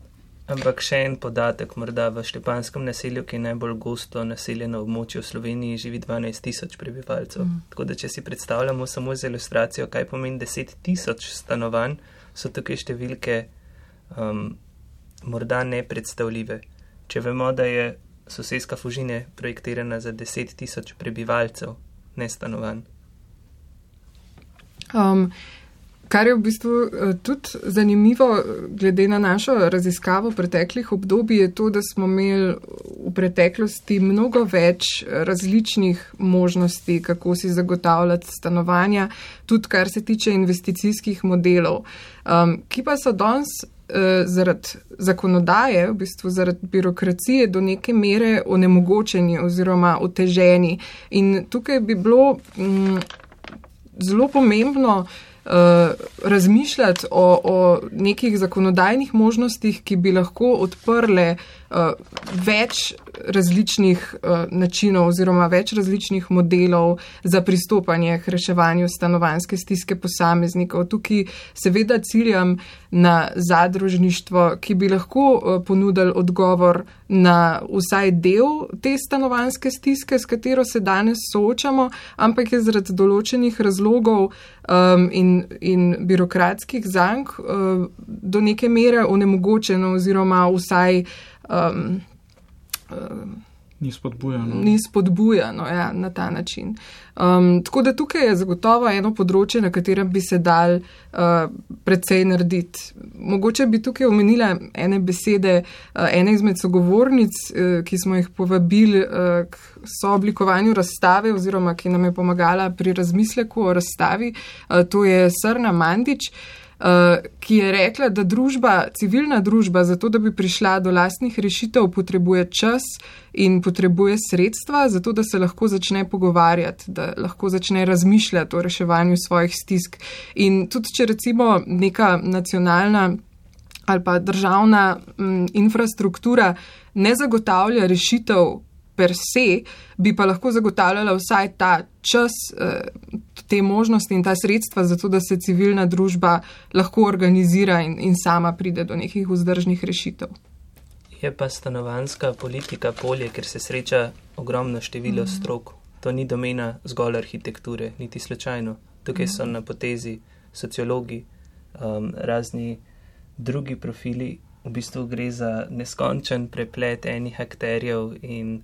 Ampak še en podatek, morda v Štepanskem naselju, ki je najbolj gosto naseljeno območje v Sloveniji, živi 12 tisoč prebivalcev. Mm. Tako da, če si predstavljamo samo z ilustracijo, kaj pomeni 10 tisoč stanovanj, so tukaj številke um, morda nepredstavljive. Če vemo, da je sosedska Fužine projektirana za 10 tisoč prebivalcev, ne stanovanj. Um, kar je v bistvu uh, tudi zanimivo, glede na našo raziskavo preteklih obdobij, je to, da smo imeli v preteklosti mnogo več različnih možnosti, kako si zagotavljati stanovanja, tudi kar se tiče investicijskih modelov, um, ki pa so danes uh, zaradi zakonodaje, v bistvu zaradi birokracije, do neke mere onemogočeni oziroma oteženi. In tukaj bi bilo mm, zelo pomembno uh, razmišljati o, o nekih zakonodajnih možnostih, ki bi lahko odprle uh, več različnih uh, načinov oziroma več različnih modelov za pristopanje k reševanju stanovanske stiske posameznikov. Tukaj seveda ciljam na zadružništvo, ki bi lahko uh, ponudil odgovor na vsaj del te stanovanske stiske, s katero se danes soočamo, ampak je zaradi določenih razlogov um, in, in birokratskih zank uh, do neke mere onemogočeno oziroma vsaj um, Ni spodbujano. Ni spodbujano ja, na ta način. Um, tako da tukaj je zagotovo eno področje, na katerem bi se dal uh, precej narediti. Mogoče bi tukaj omenila ene besede uh, ene izmed sogovornic, uh, ki smo jih povabili uh, k sooblikovanju razstave oziroma ki nam je pomagala pri razmisleku o razstavi. Uh, to je Srna Mandič. Uh, ki je rekla, da družba, civilna družba, zato da bi prišla do lastnih rešitev, potrebuje čas in potrebuje sredstva, zato da se lahko začne pogovarjati, da lahko začne razmišljati o reševanju svojih stisk. In tudi, če recimo neka nacionalna ali pa državna m, mm, infrastruktura ne zagotavlja rešitev per se, bi pa lahko zagotavljala vsaj ta čas, eh, te možnosti in ta sredstva, zato da se civilna družba lahko organizira in, in sama pride do nekih vzdržnih rešitev. Je pa stanovanska politika polje, ker se sreča ogromno število mm. strok. To ni domena zgolj arhitekture, niti slučajno. Tukaj so na potezi sociologi, um, razni drugi profili. V bistvu gre za neskončen preplet enih akterjev in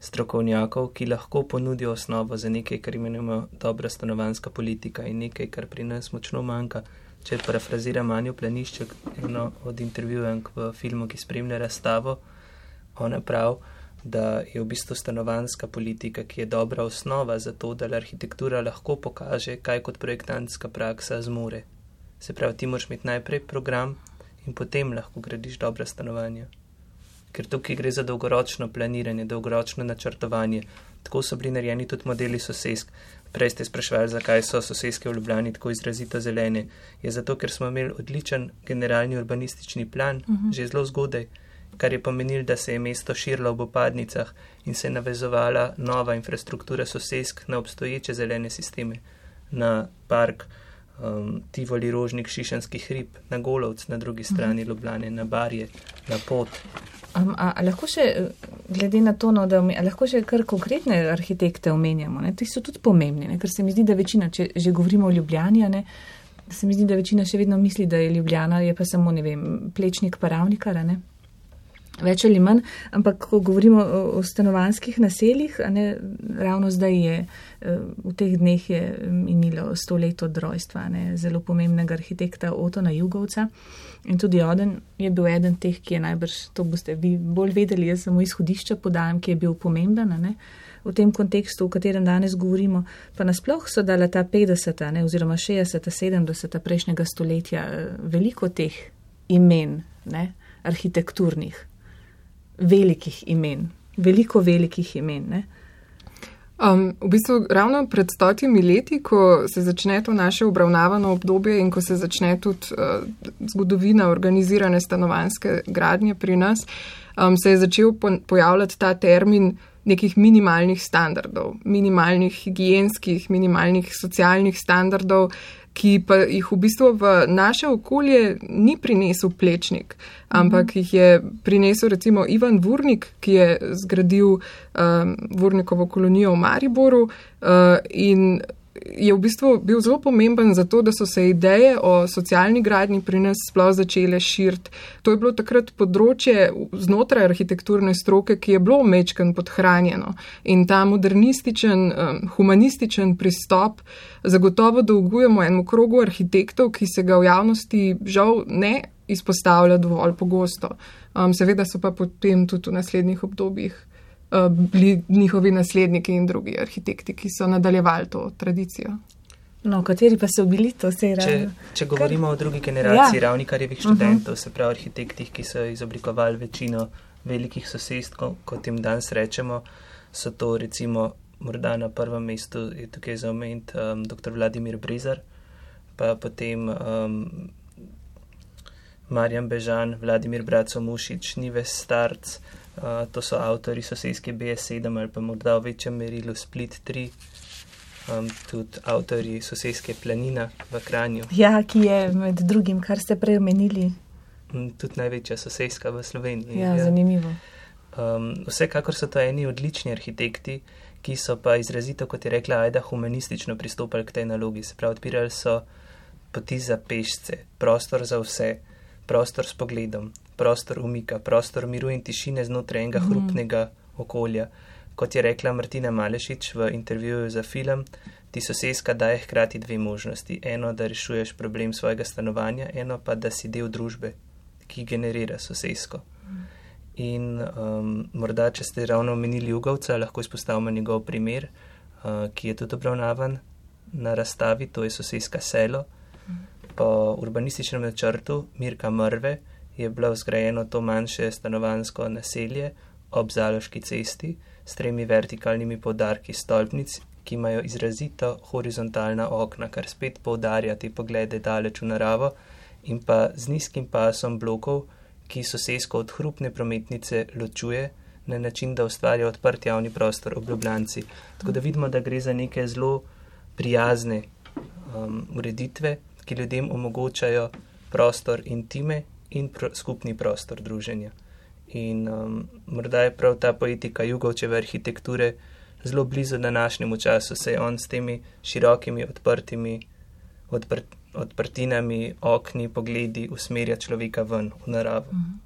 strokovnjakov, ki lahko ponudijo osnovo za nekaj, kar imenujemo dobra stanovanska politika in nekaj, kar pri nas močno manjka. Če parafraziram Manjo Planišček, eno od intervjujank v filmu, ki spremlja razstavo, ona prav, da je v bistvu stanovanska politika, ki je dobra osnova za to, da arhitektura lahko pokaže, kaj kot projektantska praksa zmore. Se pravi, ti moraš imeti najprej program in potem lahko gradiš dobra stanovanja ker tukaj gre za dolgoročno planiranje, dolgoročno načrtovanje. Tako so bili narejeni tudi modeli sosesk. Prej ste sprašvali, zakaj so soseske v Ljubljani tako izrazito zelene. Je zato, ker smo imeli odličen generalni urbanistični plan uh mhm. -huh. že zelo zgodaj, kar je pomenil, da se je mesto širilo v opadnicah in se je navezovala nova infrastruktura sosesk na obstoječe zelene sisteme, na park um, Tivoli, Rožnik, Šišanski hrib, na Golovc, na drugi mhm. strani -huh. Ljubljane, na Barje, na Pot. Um, a, a lahko še, glede na to, no, da lahko še kar konkretne arhitekte omenjamo, ne? ti so tudi pomembni, ne? ker se mi zdi, da večina, če že govorimo o Ljubljani, ne? se mi zdi, da večina še vedno misli, da je Ljubljana, je pa samo, ne vem, plečnik paravnikara, ne? Več ali manj, ampak ko govorimo o, o stanovanskih naseljih, ne, ravno zdaj je, eh, v teh dneh je minilo sto let od rojstva ne, zelo pomembnega arhitekta Otona Jugovca. In tudi Oden je bil eden teh, ki je najbrž, to boste vi bolj vedeli, jaz samo izhodišča podajam, ki je bil pomemben ne, v tem kontekstu, v katerem danes govorimo. Pa nasploh so dala ta 50. Ne, oziroma 60. 70. prejšnjega stoletja eh, veliko teh imen, ne, arhitekturnih, velikih imen, veliko velikih imen. Ne. Um, v bistvu ravno pred stotimi leti, ko se začne to naše obravnavano obdobje in ko se začne tudi uh, zgodovina organizirane stanovanske gradnje pri nas, um, se je začel po pojavljati ta termin nekih minimalnih standardov, minimalnih higijenskih, minimalnih socialnih standardov, ki pa jih v bistvu v naše okolje ni prinesel plečnik, ampak jih je prinesel recimo Ivan Vurnik, ki je zgradil um, Vurnikovo kolonijo v Mariboru uh, in je v bistvu bil zelo pomemben za to, da so se ideje o socialni gradnji pri nas sploh začele širiti. To je bilo takrat področje znotraj arhitekturne stroke, ki je bilo mečken podhranjeno in ta modernističen, um, humanističen pristop zagotovo dolgujemo enemu krogu arhitektov, ki se ga v javnosti žal ne izpostavlja dovolj pogosto. Um, seveda so pa potem tudi v naslednjih obdobjih bili njihovi nasledniki in drugi arhitekti, ki so nadaljevali to tradicijo. No, kateri pa so bili to vse če, če govorimo Kar... o drugi generaciji ja. ravnikarjevih študentov, uh -huh. se pravi arhitektih, ki so izoblikovali večino velikih sosest, kot jim danes rečemo, so to recimo morda na prvem mestu je tukaj za oment um, dr. Vladimir Brizar, pa potem um, Marjan Bežan, Vladimir Braco Mušič, Nives Starc, to so avtori sosedske BS7 ali pa morda v večjem merilu Split 3, um, tudi avtori sosedske planina v Kranju. Ja, ki je med drugim, kar ste prej omenili. Tudi največja sosedska v Sloveniji. Ja, ja. zanimivo. Um, vsekakor so to eni odlični arhitekti, ki so pa izrazito, kot je rekla Aida, humanistično pristopali k tej nalogi. Se pravi, odpirali so poti za pešce, prostor za vse, prostor s pogledom, prostor umika, prostor miru in tišine znotraj enega mm. hrupnega okolja. Kot je rekla Martina Malešič v intervjuju za film, ti sosedska daje hkrati dve možnosti. Eno, da rešuješ problem svojega stanovanja, eno pa, da si del družbe, ki generira sosedsko. In um, morda, če ste ravno omenili Jugovca, lahko izpostavimo njegov primer, uh, ki je tudi obravnavan na razstavi, to je sosedska selo. Po urbanističnem načrtu Mirka Mrve je bilo zgrajeno to manjše stanovansko naselje ob Zaloški cesti s tremi vertikalnimi podarki stolpnic ki imajo izrazito horizontalna okna, kar spet poudarja te poglede daleč v naravo, in pa z nizkim pasom blokov, ki sosedsko od hrupne prometnice ločuje na način, da ustvarja odprt javni prostor ob Ljubljanci. Tako da vidimo, da gre za neke zelo prijazne um, ureditve, ki ljudem omogočajo prostor intime in pro, skupni prostor druženja. In um, morda je prav ta poetika jugovčeve arhitekture zelo blizu današnjemu času, se je on s temi širokimi, odprtimi odprt, odprtinami, okni, pogledi usmerja človeka ven v naravo. Mhm.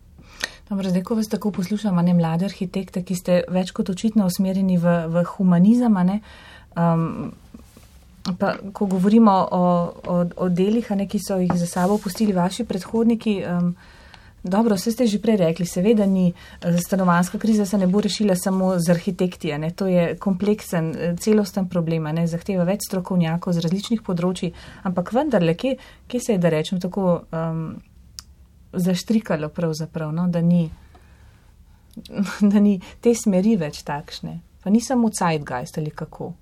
Dobro, zdaj, ko vas tako poslušamo, ne mlade arhitekte, ki ste več kot očitno usmerjeni v, v humanizem, ne, um, pa ko govorimo o, o, o delih, ne, ki so jih za sabo pustili vaši predhodniki, um, Dobro, vse ste že prej rekli, seveda ni eh, stanovanska kriza, se ne bo rešila samo z arhitekti, ne? to je kompleksen, eh, celosten problem, ne? zahteva več strokovnjakov z različnih področji, ampak vendarle, kje, kje se je, da rečem, tako um, zaštrikalo pravzaprav, no? da, ni, da ni te smeri več takšne, pa ni samo Zeitgeist ali kako.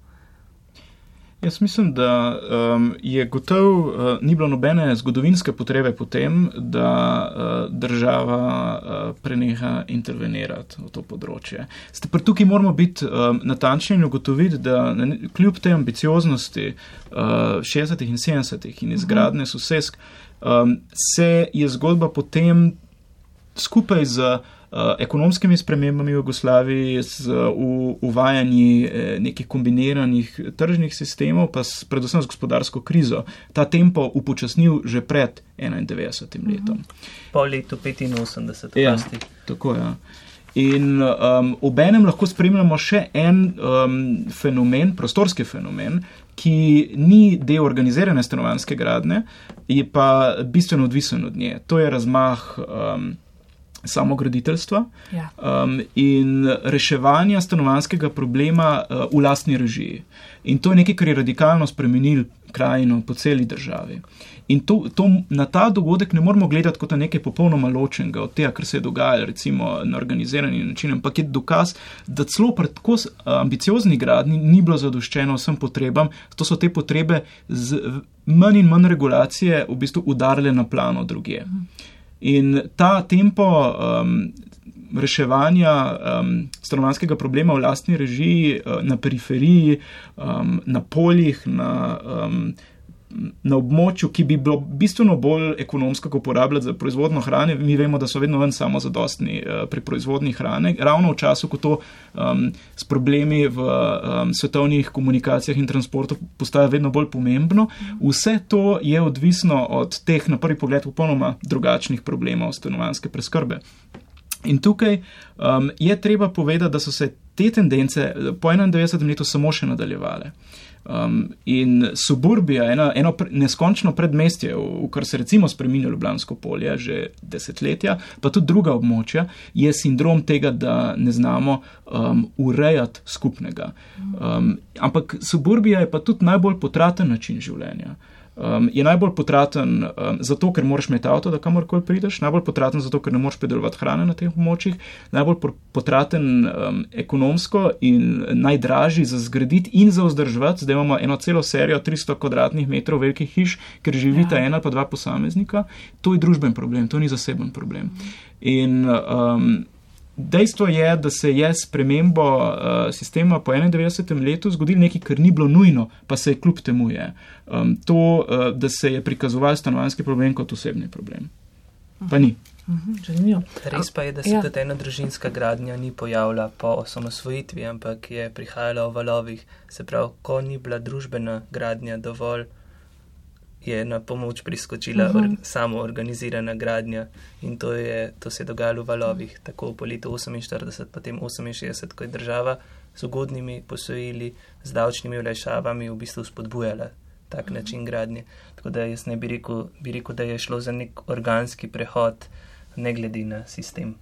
Jaz mislim, da um, je gotovo, uh, ni bilo nobene zgodovinske potrebe potem, da uh, država uh, preneha intervenirati v to področje. Ste pa tukaj moramo biti um, natančni in ugotoviti, da ne, kljub tej ambicioznosti uh, 60. in 70. in izgradne sosesk, um, se je zgodba potem skupaj z ekonomskimi spremembami v Jugoslaviji, z uvajanji eh, nekih kombiniranih tržnih sistemov, pa s, predvsem z gospodarsko krizo, ta tempo upočasnil že pred 91. letom. Po letu 85. Ja, tako je. Ja. In um, obenem lahko spremljamo še en um, fenomen, prostorski fenomen, ki ni del organizirane stanovanske gradne, je pa bistveno odvisen od nje. To je razmah um, samograditeljstva ja. um, in reševanja stanovanskega problema uh, v lastni režiji. In to je nekaj, kar je radikalno spremenil krajino po celi državi. In to, to, na ta dogodek ne moramo gledati kot na nekaj popolnoma ločenega od tega, kar se je dogajalo recimo na organizirani način, ampak je dokaz, da celo pred tako ambiciozni gradni ni bilo zadoščeno vsem potrebam, to so te potrebe z manj in manj regulacije v bistvu udarile na plano druge. Mhm. In ta tempo um, reševanja um, stanovanskega problema v lastni režiji, uh, na periferiji, um, na poljih, na um, na območju, ki bi bilo bistveno bolj ekonomsko uporabljati za proizvodno hrane. Mi vemo, da so vedno ven samo zadostni uh, pri proizvodni hrane. Ravno v času, ko to um, s problemi v um, svetovnih komunikacijah in transportu postaja vedno bolj pomembno, vse to je odvisno od teh, na prvi pogled, popolnoma drugačnih problemov stanovanske preskrbe. In tukaj um, je treba povedati, da so se te tendence po 91. letu samo še nadaljevale. Um, in suburbija, eno, eno neskončno predmestje, v, v kar se recimo spremenja Ljubljansko polje že desetletja, pa tudi druga območja, je sindrom tega, da ne znamo um, urejati skupnega. Um, ampak suburbija je pa tudi najbolj potraten način življenja um, je najbolj potraten um, zato, ker moraš imeti avto, da kamorkoli prideš, najbolj potraten zato, ker ne moreš predelovati hrane na teh območjih, najbolj potraten um, ekonomsko in najdražji za zgraditi in za vzdrževati. Zdaj imamo eno celo serijo 300 kvadratnih metrov velikih hiš, ker živita ja. ena pa dva posameznika. To je družben problem, to ni zaseben problem. In, um, Dejstvo je, da se je s premembo uh, sistema po 91. letu zgodilo nekaj, kar ni bilo nujno, pa se je kljub temu je. Um, to, uh, da se je prikazoval stanovanski problem kot osebni problem. Pa ni. Mhm, Res pa je, da se ja. tudi ena družinska gradnja ni pojavila po osamosvojitvi, ampak je prihajala v valovih. Se pravi, ko ni bila družbena gradnja dovolj je na pomoč priskočila uh -huh. or, mhm. samo organizirana gradnja in to, je, to se je dogajalo v valovih, tako po letu 48, potem 68, ko je država z ugodnimi posojili, z davčnimi olajšavami v bistvu spodbujala tak uh -huh. način gradnje. Tako da jaz ne bi rekel, bi rekel, da je šlo za nek organski prehod, ne glede na sistem.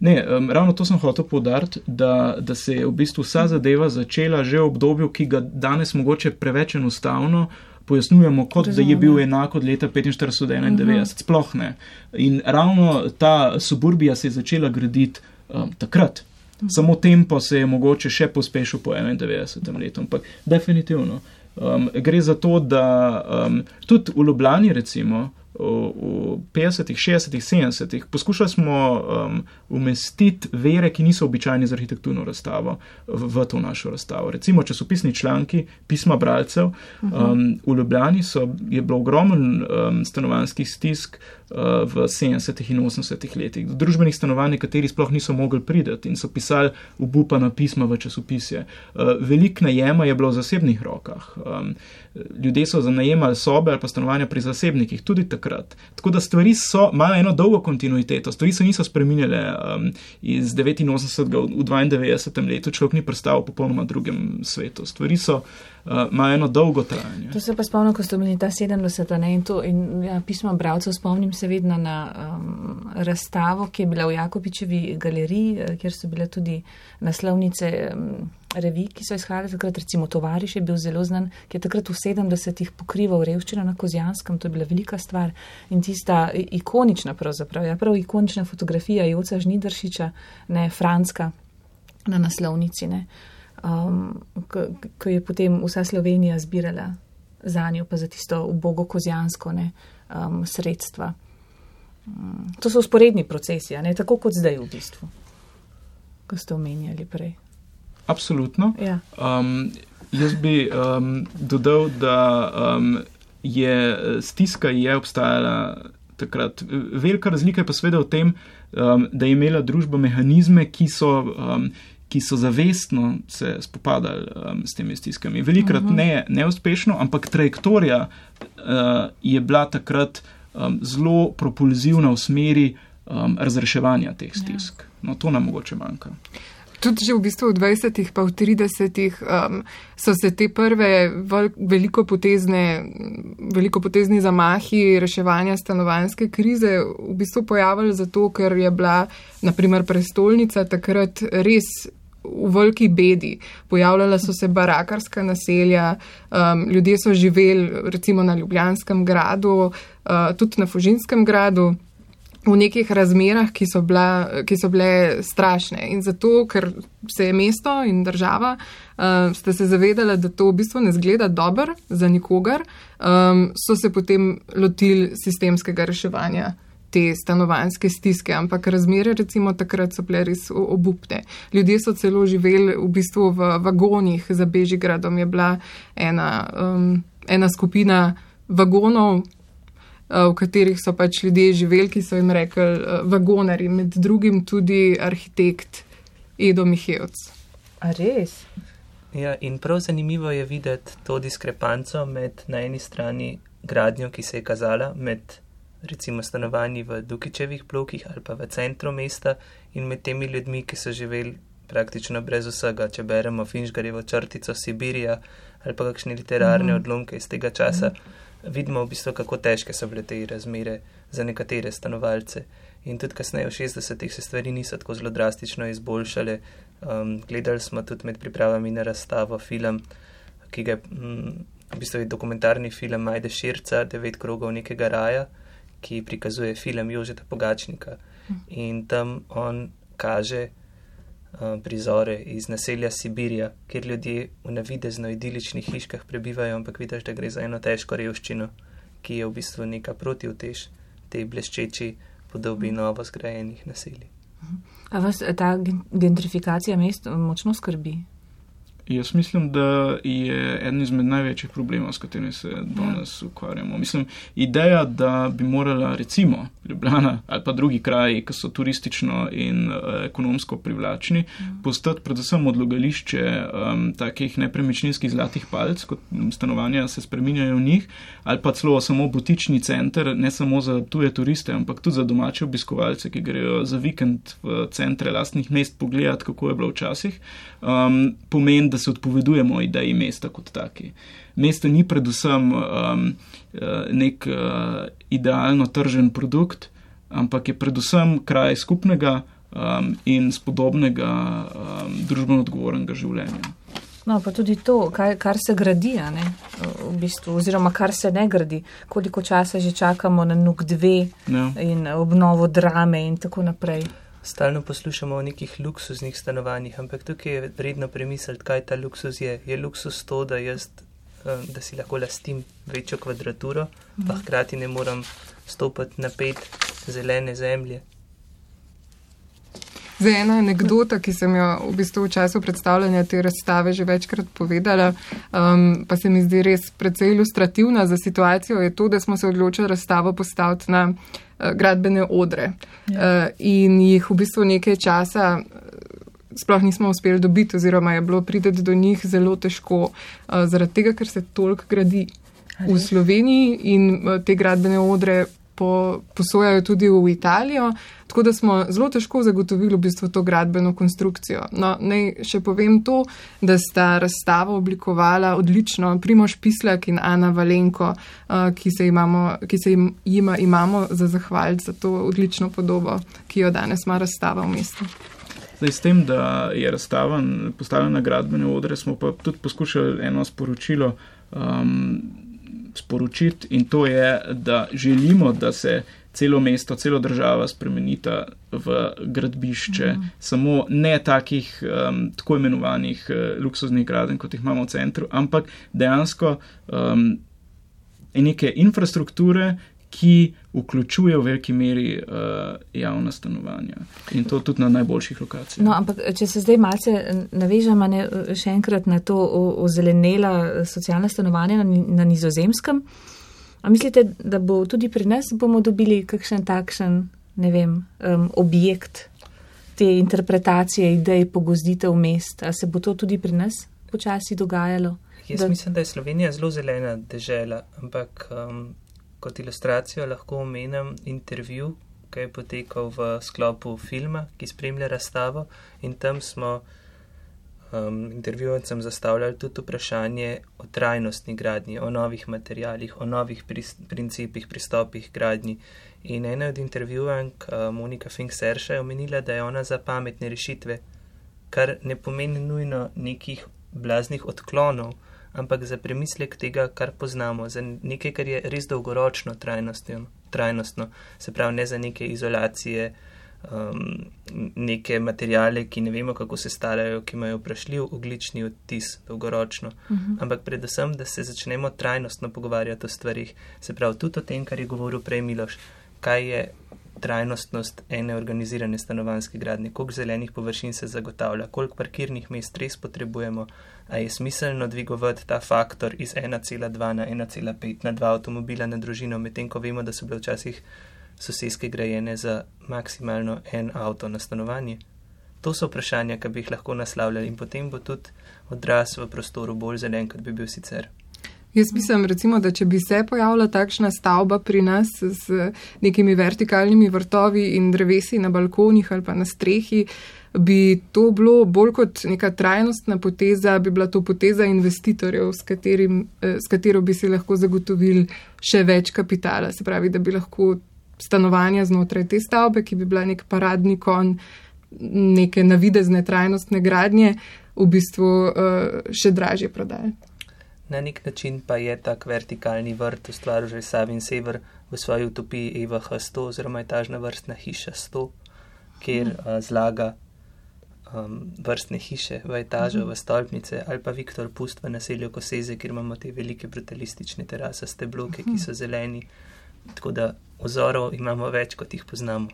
Ne, um, ravno to sem hotel povdariti, da, da se je v bistvu vsa zadeva začela že v obdobju, ki ga danes mogoče preveč enostavno pojasnjujemo, kot Razumem. da je bil enak od leta 45 do 91. Uh -huh. Sploh ne. In ravno ta suburbija se je začela graditi um, takrat. Uh -huh. Samo tempo se je mogoče še pospešil po 91. letu, ampak definitivno. Um, gre za to, da um, tudi v Ljubljani, recimo, v 50-ih, 60-ih, 70-ih. Poskušali smo um, umestiti vere, ki niso običajne za arhitekturno razstavo, v, v to našo razstavo. Recimo časopisni članki, pisma bralcev. Um, v Ljubljani so, je bilo ogromen um, stanovanskih stisk uh, v 70-ih in 80-ih letih. Do družbenih stanovanj, kateri sploh niso mogli priti in so pisali obupana pisma v časopisje. Uh, velik najema je bilo v zasebnih rokah. Ljudje so zanajemali sobe ali pa stanovanja pri zasebnikih, tudi takrat. Tako da stvari so, imajo eno dolgo kontinuiteto, stvari se niso spremenile um, iz 89. v 92. letu, človek ni prestal v popolnoma drugem svetu. Stvari so imajo uh, eno dolgo trajanje. To se pa spomnim, ko ste imeli ta 70. ne in to in ja, pismo bralcev, spomnim se vedno na um, razstavo, ki je bila v Jakobičevi galeriji, eh, kjer so bile tudi naslovnice. Um, Revi, ki so izhajali takrat, recimo Tovariš je bil zelo znan, ki je takrat v 70-ih pokrival revščino na Kozijanskem, to je bila velika stvar in tista ikonična, pravzaprav, ja, prav ikonična fotografija Joca Žnidršiča, ne Franska na naslovnici. Ne. Uh, um, ko je potem vsa Slovenija zbirala za njo, pa za tisto ubogo kozijansko ne, um, sredstva. Um, to so usporedni procesi, ne, tako kot zdaj v bistvu, ko ste omenjali prej. Absolutno. Ja. Um, jaz bi um, dodal, da um, je stiska je obstajala takrat. Velika razlika je pa seveda v tem, um, da je imela družba mehanizme, ki so. Um, ki so zavestno se spopadali um, s temi stiskami. Velikrat uh. -huh. ne neuspešno, ampak trajektorija uh, je bila takrat um, zelo propulzivna v smeri um, razreševanja teh ja. stisk. No, to nam mogoče manjka. Tudi že v bistvu v 20-ih, pa v 30-ih um, so se te prve velikopotezne, velikopotezni zamahi reševanja stanovanske krize v bistvu pojavili zato, ker je bila, naprimer, prestolnica takrat res v veliki bedi. Pojavljala so se barakarska naselja, um, ljudje so živeli recimo na Ljubljanskem gradu, uh, tudi na Fužinskem gradu. V nekih razmerah, ki so, bila, ki so bile strašne. In zato, ker se je mesto in država, uh, ste se zavedali, da to v bistvu ne zgleda dobro za nikogar, um, so se potem lotili sistemskega reševanja te stanovanske stiske, ampak razmere recimo takrat so bile res obupne. Ljudje so celo živeli v bistvu v vagonih za Bežigradom, je bila ena, um, ena skupina vagonov, v katerih so pač ljudje živeli, ki so jim rekli uh, vagonari, med drugim tudi arhitekt Edo Mihevc. A res? Ja, in prav zanimivo je videti to diskrepanco med na eni strani gradnjo, ki se je kazala med recimo stanovanji v Dukičevih blokih ali pa v centru mesta in med temi ljudmi, ki so živeli praktično brez vsega, če beremo Finžgarjevo črtico Sibirija ali pa kakšne literarne mm. odlomke iz tega časa, mm. Vidimo v bistvu, kako težke so bile te razmere za nekatere stanovalce. In tudi kasneje v 60-ih se stvari niso tako zelo drastično izboljšale. Um, gledali smo tudi med pripravami na razstavo film, ki ga je, mm, v bistvu je dokumentarni film Majde Širca, Devet krogov nekega raja ki prikazuje film Jožeta Pogačnika in tam on kaže uh, prizore iz naselja Sibirija, kjer ljudje v navidezno idiličnih hiškah prebivajo, ampak vidiš, da gre za eno težko revščino, ki je v bistvu neka protivtež tej bleščeči podobi novo zgrajenih naselij. A vas ta gentrifikacija mest močno skrbi? Jaz mislim, da je eden izmed največjih problemov, s katerimi se danes ja. ukvarjamo. Mislim, ideja, da bi morala recimo Ljubljana ali pa drugi kraji, ki so turistično in uh, ekonomsko privlačni, ja. postati predvsem odlogališče um, takih nepremičninskih zlatih palc, kot stanovanja se spreminjajo v njih, ali pa celo samo butični center, ne samo za tuje turiste, ampak tudi za domače obiskovalce, ki grejo za vikend v centre lastnih mest pogledati, kako je bilo včasih. Um, pomeni, da se odpovedujemo ideji mesta kot taki. Mesto ni predvsem um, uh, nek uh, idealno tržen produkt, ampak je predvsem kraj skupnega um, in spodobnega um, družbeno odgovornega življenja. No, pa tudi to, kar, kar se gradi, v bistvu, oziroma kar se ne gradi, koliko časa že čakamo na NUK 2 ja. in obnovo drame in tako naprej stalno poslušamo o nekih luksuznih stanovanjih, ampak tukaj je vredno premisliti, kaj ta luksus je. Je luksus to, da, jaz, eh, da si lahko lastim večjo kvadraturo, pa mhm. hkrati ne moram stopiti na pet zelene zemlje. Za ena anekdota, ki sem jo v bistvu v času predstavljanja te razstave že večkrat povedala, um, pa se mi zdi res precej ilustrativna za situacijo, je to, da smo se odločili razstavo postaviti na uh, gradbene odre ja. uh, in jih v bistvu nekaj časa. Sploh nismo uspeli dobiti, oziroma je bilo prideti do njih zelo težko, uh, zaradi tega, ker se toliko gradi v Sloveniji in uh, te gradbene odre po, posojajo tudi v Italijo, tako da smo zelo težko zagotovili v bistvu to gradbeno konstrukcijo. No, naj še povem to, da sta razstavo oblikovala odlično Primoš Pislak in Ana Valenko, uh, ki se, imamo, ki se jim, jima imamo za zahvaliti za to odlično podobo, ki jo danes ima razstava v mestu. Zdaj, s tem, da je razstava postavljena na gradbene odre, smo pa tudi poskušali eno sporočilo. Um, sporočiti in to je, da želimo, da se celo mesto, celo država spremenita v gradbišče, mm. samo ne takih um, tako imenovanih uh, luksuznih graden, kot jih imamo v centru, ampak dejansko um, neke infrastrukture, ki vključuje v veliki meri uh, javna stanovanja in to tudi na najboljših lokacijah. No, ampak če se zdaj malce navežemo ne, še enkrat na to ozelenela socialna stanovanja na, na nizozemskem, a mislite, da bo tudi pri nas bomo dobili kakšen takšen, ne vem, um, objekt te interpretacije idej pogozditev mest, a se bo to tudi pri nas počasi dogajalo? Jaz da... mislim, da je Slovenija zelo zelena dežela, ampak. Um, kot ilustracijo lahko omenim intervju, ki je potekal v sklopu filma, ki spremlja razstavo in tam smo um, intervjujencem zastavljali tudi vprašanje o trajnostni gradnji, o novih materijalih, o novih pris, principih, pristopih gradnji. In ena od intervjuvank, uh, Monika Fink-Serša, je omenila, da je ona za pametne rešitve, kar ne pomeni nujno nekih blaznih odklonov, ampak za premislek tega, kar poznamo, za nekaj, kar je res dolgoročno trajnostno, se pravi ne za neke izolacije, um, neke materijale, ki ne vemo, kako se starajo, ki imajo vprašljiv oglični odtis dolgoročno, uh mhm. -huh. ampak predvsem, da se začnemo trajnostno pogovarjati o stvarih, se pravi tudi o tem, kar je govoril prej Miloš, kaj je trajnostnost ene organizirane stanovanske gradnje, koliko zelenih površin se zagotavlja, koliko parkirnih mest res potrebujemo, a je smiselno dvigovati ta faktor iz 1,2 na 1,5 na 2 avtomobila na družino, medtem ko vemo, da so bile včasih sosedske grajene za maksimalno en avto na stanovanje. To so vprašanja, ki bi jih lahko naslavljali in potem bo tudi odraz v prostoru bolj zelen, kot bi bil sicer. Jaz mislim, recimo, da če bi se pojavila takšna stavba pri nas z nekimi vertikalnimi vrtovi in drevesi na balkonih ali pa na strehi, bi to bilo bolj kot neka trajnostna poteza, bi bila to poteza investitorjev, s, katerim, eh, s katero bi si lahko zagotovili še več kapitala. Se pravi, da bi lahko stanovanja znotraj te stavbe, ki bi bila nek paradni kon neke navidezne trajnostne gradnje, v bistvu uh, še dražje prodajali. Na nek način pa je tak vertikalni vrt ustvaril že Savin Sever v svoji utopiji EVH 100 oziroma etažna vrstna hiša 100, kjer mm. a, zlaga um, vrstne hiše v etažo, mm. v stolpnice ali pa Viktor Pust v naselju Koseze, kjer imamo te velike brutalistične terasaste bloke, mm. ki so zeleni. Tako da ozorov imamo več, kot jih poznamo.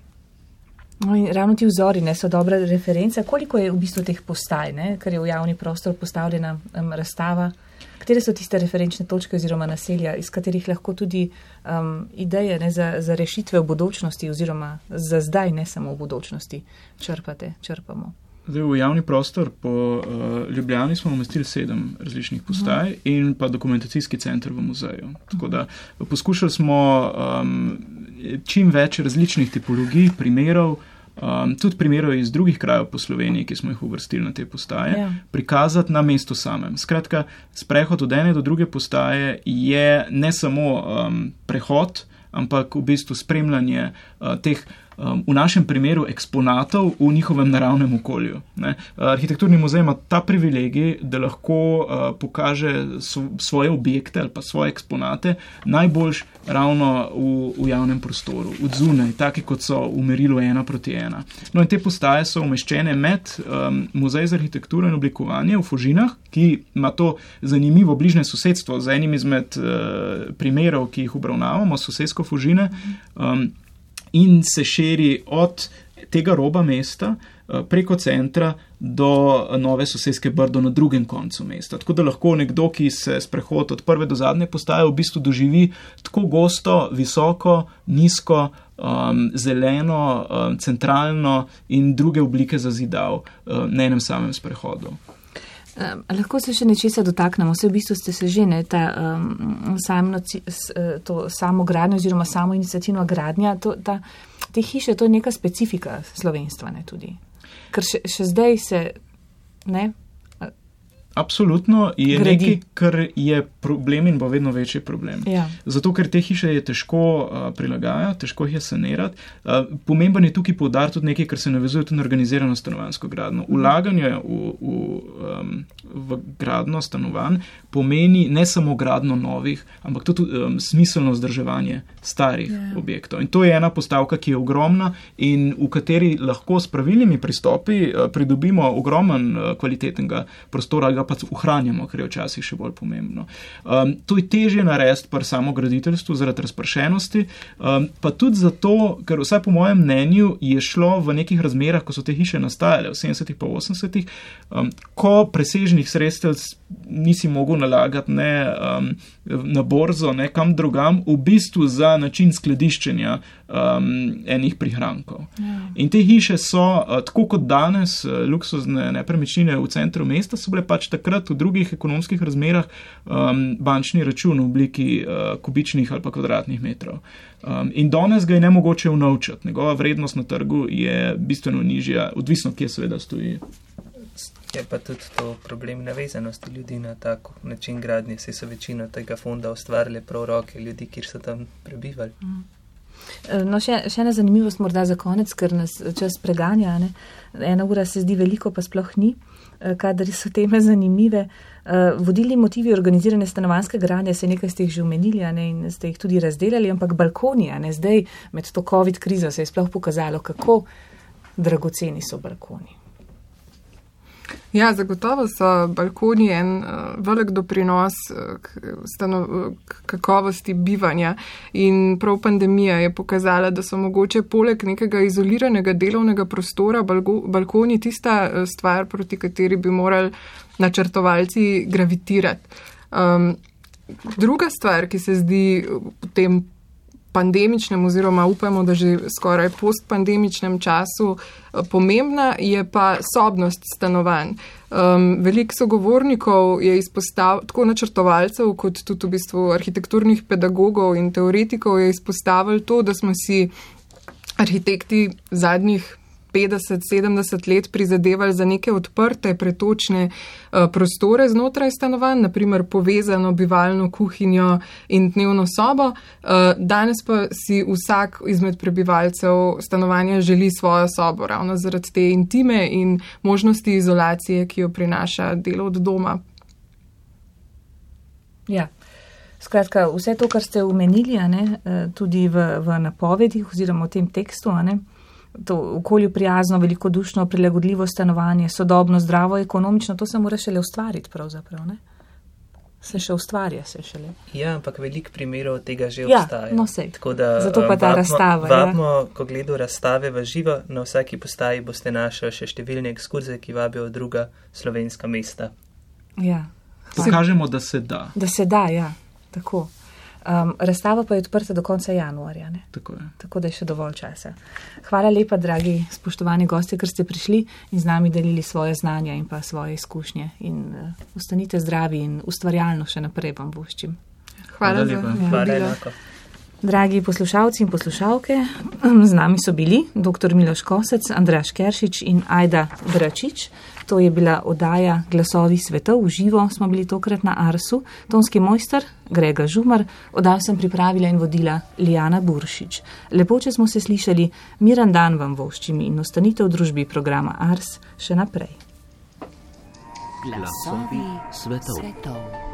No ravno ti vzori ne, so dobra referenca. Koliko je v bistvu teh postaj, ne, ker je v javni prostor postavljena um, razstava? Katere so tiste referenčne točke oziroma naselja, iz katerih lahko tudi um, ideje ne, za, za rešitve v bodočnosti oziroma za zdaj, ne samo v bodočnosti, črpate, črpamo? Zdaj, v javni prostor po uh, Ljubljani smo umestili sedem različnih postaj uh -huh. in pa dokumentacijski center v muzeju. Tako da poskušali smo um, čim več različnih tipologij, primerov, um, tudi primerov iz drugih krajev po Sloveniji, ki smo jih uvrstili na te postaje, ja. prikazati na mestu samem. Skratka, sprehod od ene do druge postaje je ne samo um, prehod, ampak v bistvu spremljanje uh, teh um, v našem primeru eksponatov v njihovem naravnem okolju. Ne. Arhitekturni muzej ima ta privilegij, da lahko uh, pokaže so, svoje objekte ali pa svoje eksponate najboljš ravno v, v javnem prostoru, od zunaj, taki kot so v merilu ena proti ena. No in te postaje so umeščene med um, muzej za arhitekturo in oblikovanje v Fožinah, ki ima to zanimivo bližnje sosedstvo z enim izmed uh, primerov, ki jih obravnavamo, sosedsko Fožine. Um, in se širi od tega roba mesta eh, preko centra do nove sosedske brdo na drugem koncu mesta. Tako da lahko nekdo, ki se sprehod od prve do zadnje postaje, v bistvu doživi tako gosto, visoko, nizko, um, zeleno, um, centralno in druge oblike zazidav um, na enem samem sprehodu. Um, lahko se še nečesa dotaknemo. Vse v bistvu ste se že ne ta um, samno, eh, to samo gradnjo oziroma samo inicijativno gradnja. To, ta, te hiše, to je neka specifika slovenstva ne tudi. Ker še, še zdaj se ne. Absolutno je Gradi. nekaj, kar je problem in bo vedno večji problem. Ja. Zato, ker te hiše je težko uh, prilagajati, težko jih je sanirati. Uh, pomemben je tukaj poudariti tudi nekaj, kar se navezuje tudi na organizirano stanovansko gradno. Ulaganje v, v, um, v gradno stanovanj pomeni ne samo gradno novih, ampak tudi um, smiselno vzdrževanje starih ja. objektov. In to je ena postavka, ki je ogromna in v kateri lahko s pravilnimi pristopi uh, pridobimo ogromen uh, kvalitetnega prostora ga pač ohranjamo, kar je včasih še bolj pomembno. Um, to je težje narediti pri samo graditeljstvu zaradi razpršenosti, um, pa tudi zato, ker vsaj po mojem mnenju je šlo v nekih razmerah, ko so te hiše nastajale v 70-ih pa 80-ih, um, ko presežnih sredstev nisi mogel nalagati ne, um, na borzo, ne kam drugam, v bistvu za način skladiščenja um, enih prihrankov. Ja. In te hiše so, uh, tako kot danes, uh, luksuzne nepremičnine v centru mesta, so bile pač takrat v drugih ekonomskih razmerah um, bančni račun v obliki uh, kubičnih ali pa kvadratnih metrov. Um, in danes ga je ne mogoče unovčati, njegova vrednost na trgu je bistveno nižja, odvisno, kje seveda stoji. Je pa tudi to problem navezanosti ljudi na tak način gradnje, se so večino tega fonda ustvarjali prav roke ljudi, ki so tam prebivali. Mm. No, še, še ena zanimivost morda za konec, ker nas čas preganja. Ne? Ena ura se zdi veliko, pa sploh ni, eh, kadar so teme zanimive. Eh, vodilni motivi organizirane stanovanske gradnje se nekaj ste jih že omenili ne? in ste jih tudi razdelali, ampak balkoni, ne? zdaj med to COVID krizo se je sploh pokazalo, kako dragoceni so balkoni. Ja, zagotovo so balkoni en uh, velik doprinos uh, k, stano, k kakovosti bivanja in prav pandemija je pokazala, da so mogoče poleg nekega izoliranega delovnega prostora balgo, balkoni tista uh, stvar, proti kateri bi morali načrtovalci gravitirati. Um, druga stvar, ki se zdi v tem pandemičnem oziroma upamo, da že skoraj postpandemičnem času eh, pomembna, je pa sobnost stanovanj. Um, Veliko sogovornikov je izpostavil, tako načrtovalcev, kot tudi v bistvu arhitekturnih pedagogov in teoretikov je izpostavil to, da smo si arhitekti zadnjih 50-70 let prizadevali za neke odprte, pretočne uh, prostore znotraj stanovanj, naprimer povezano bivalno kuhinjo in dnevno sobo. Uh, danes pa si vsak izmed prebivalcev stanovanja želi svojo sobo, ravno zaradi te intime in možnosti izolacije, ki jo prinaša delo od doma. Ja. Skratka, vse to, kar ste omenili, ne, eh, tudi v, v napovedih oziroma v tem tekstu, ne, to okolju prijazno, velikodušno, prilagodljivo stanovanje, sodobno, zdravo, ekonomično, to se mora šele ustvariti pravzaprav. Ne? se še ustvarja, se šele. Ja, ampak veliko primerov tega že Ja, obstaja. no, sej. Tako da, Zato pa ta vabimo- razstava, ja. Vabimo, ko gledajo razstave v živo, na vsaki postaji boste našli še številne ekskurze, ki vabijo v druga slovenska mesta. Ja. Pokažemo, da se da. Da se da, ja, tako. Um, razstava pa je odprta do konca januarja, ne? Tako je. tako da je še dovolj časa. Hvala lepa, dragi spoštovani gosti, ker ste prišli in z nami delili svoje znanja in pa svoje izkušnje. In uh, ostanite zdravi in ustvarjalno še naprej vam voščim. Hvala Hvala za lepa. Hvala vabilo. enako. Dragi poslušalci in poslušalke, z nami so bili dr. Miloš Kosec, Andraš Keršič in Ajda Bračič. To je bila oddaja Glasovi svetov, v živo smo bili tokrat na Arsu, tonski mojster Grega Žumar, oddajo sem pripravila in vodila Lijana Buršič. Lepo, če smo se slišali, miran dan vam voščim in ostanite v družbi programa Ars še naprej. Glasovi svetov. svetov.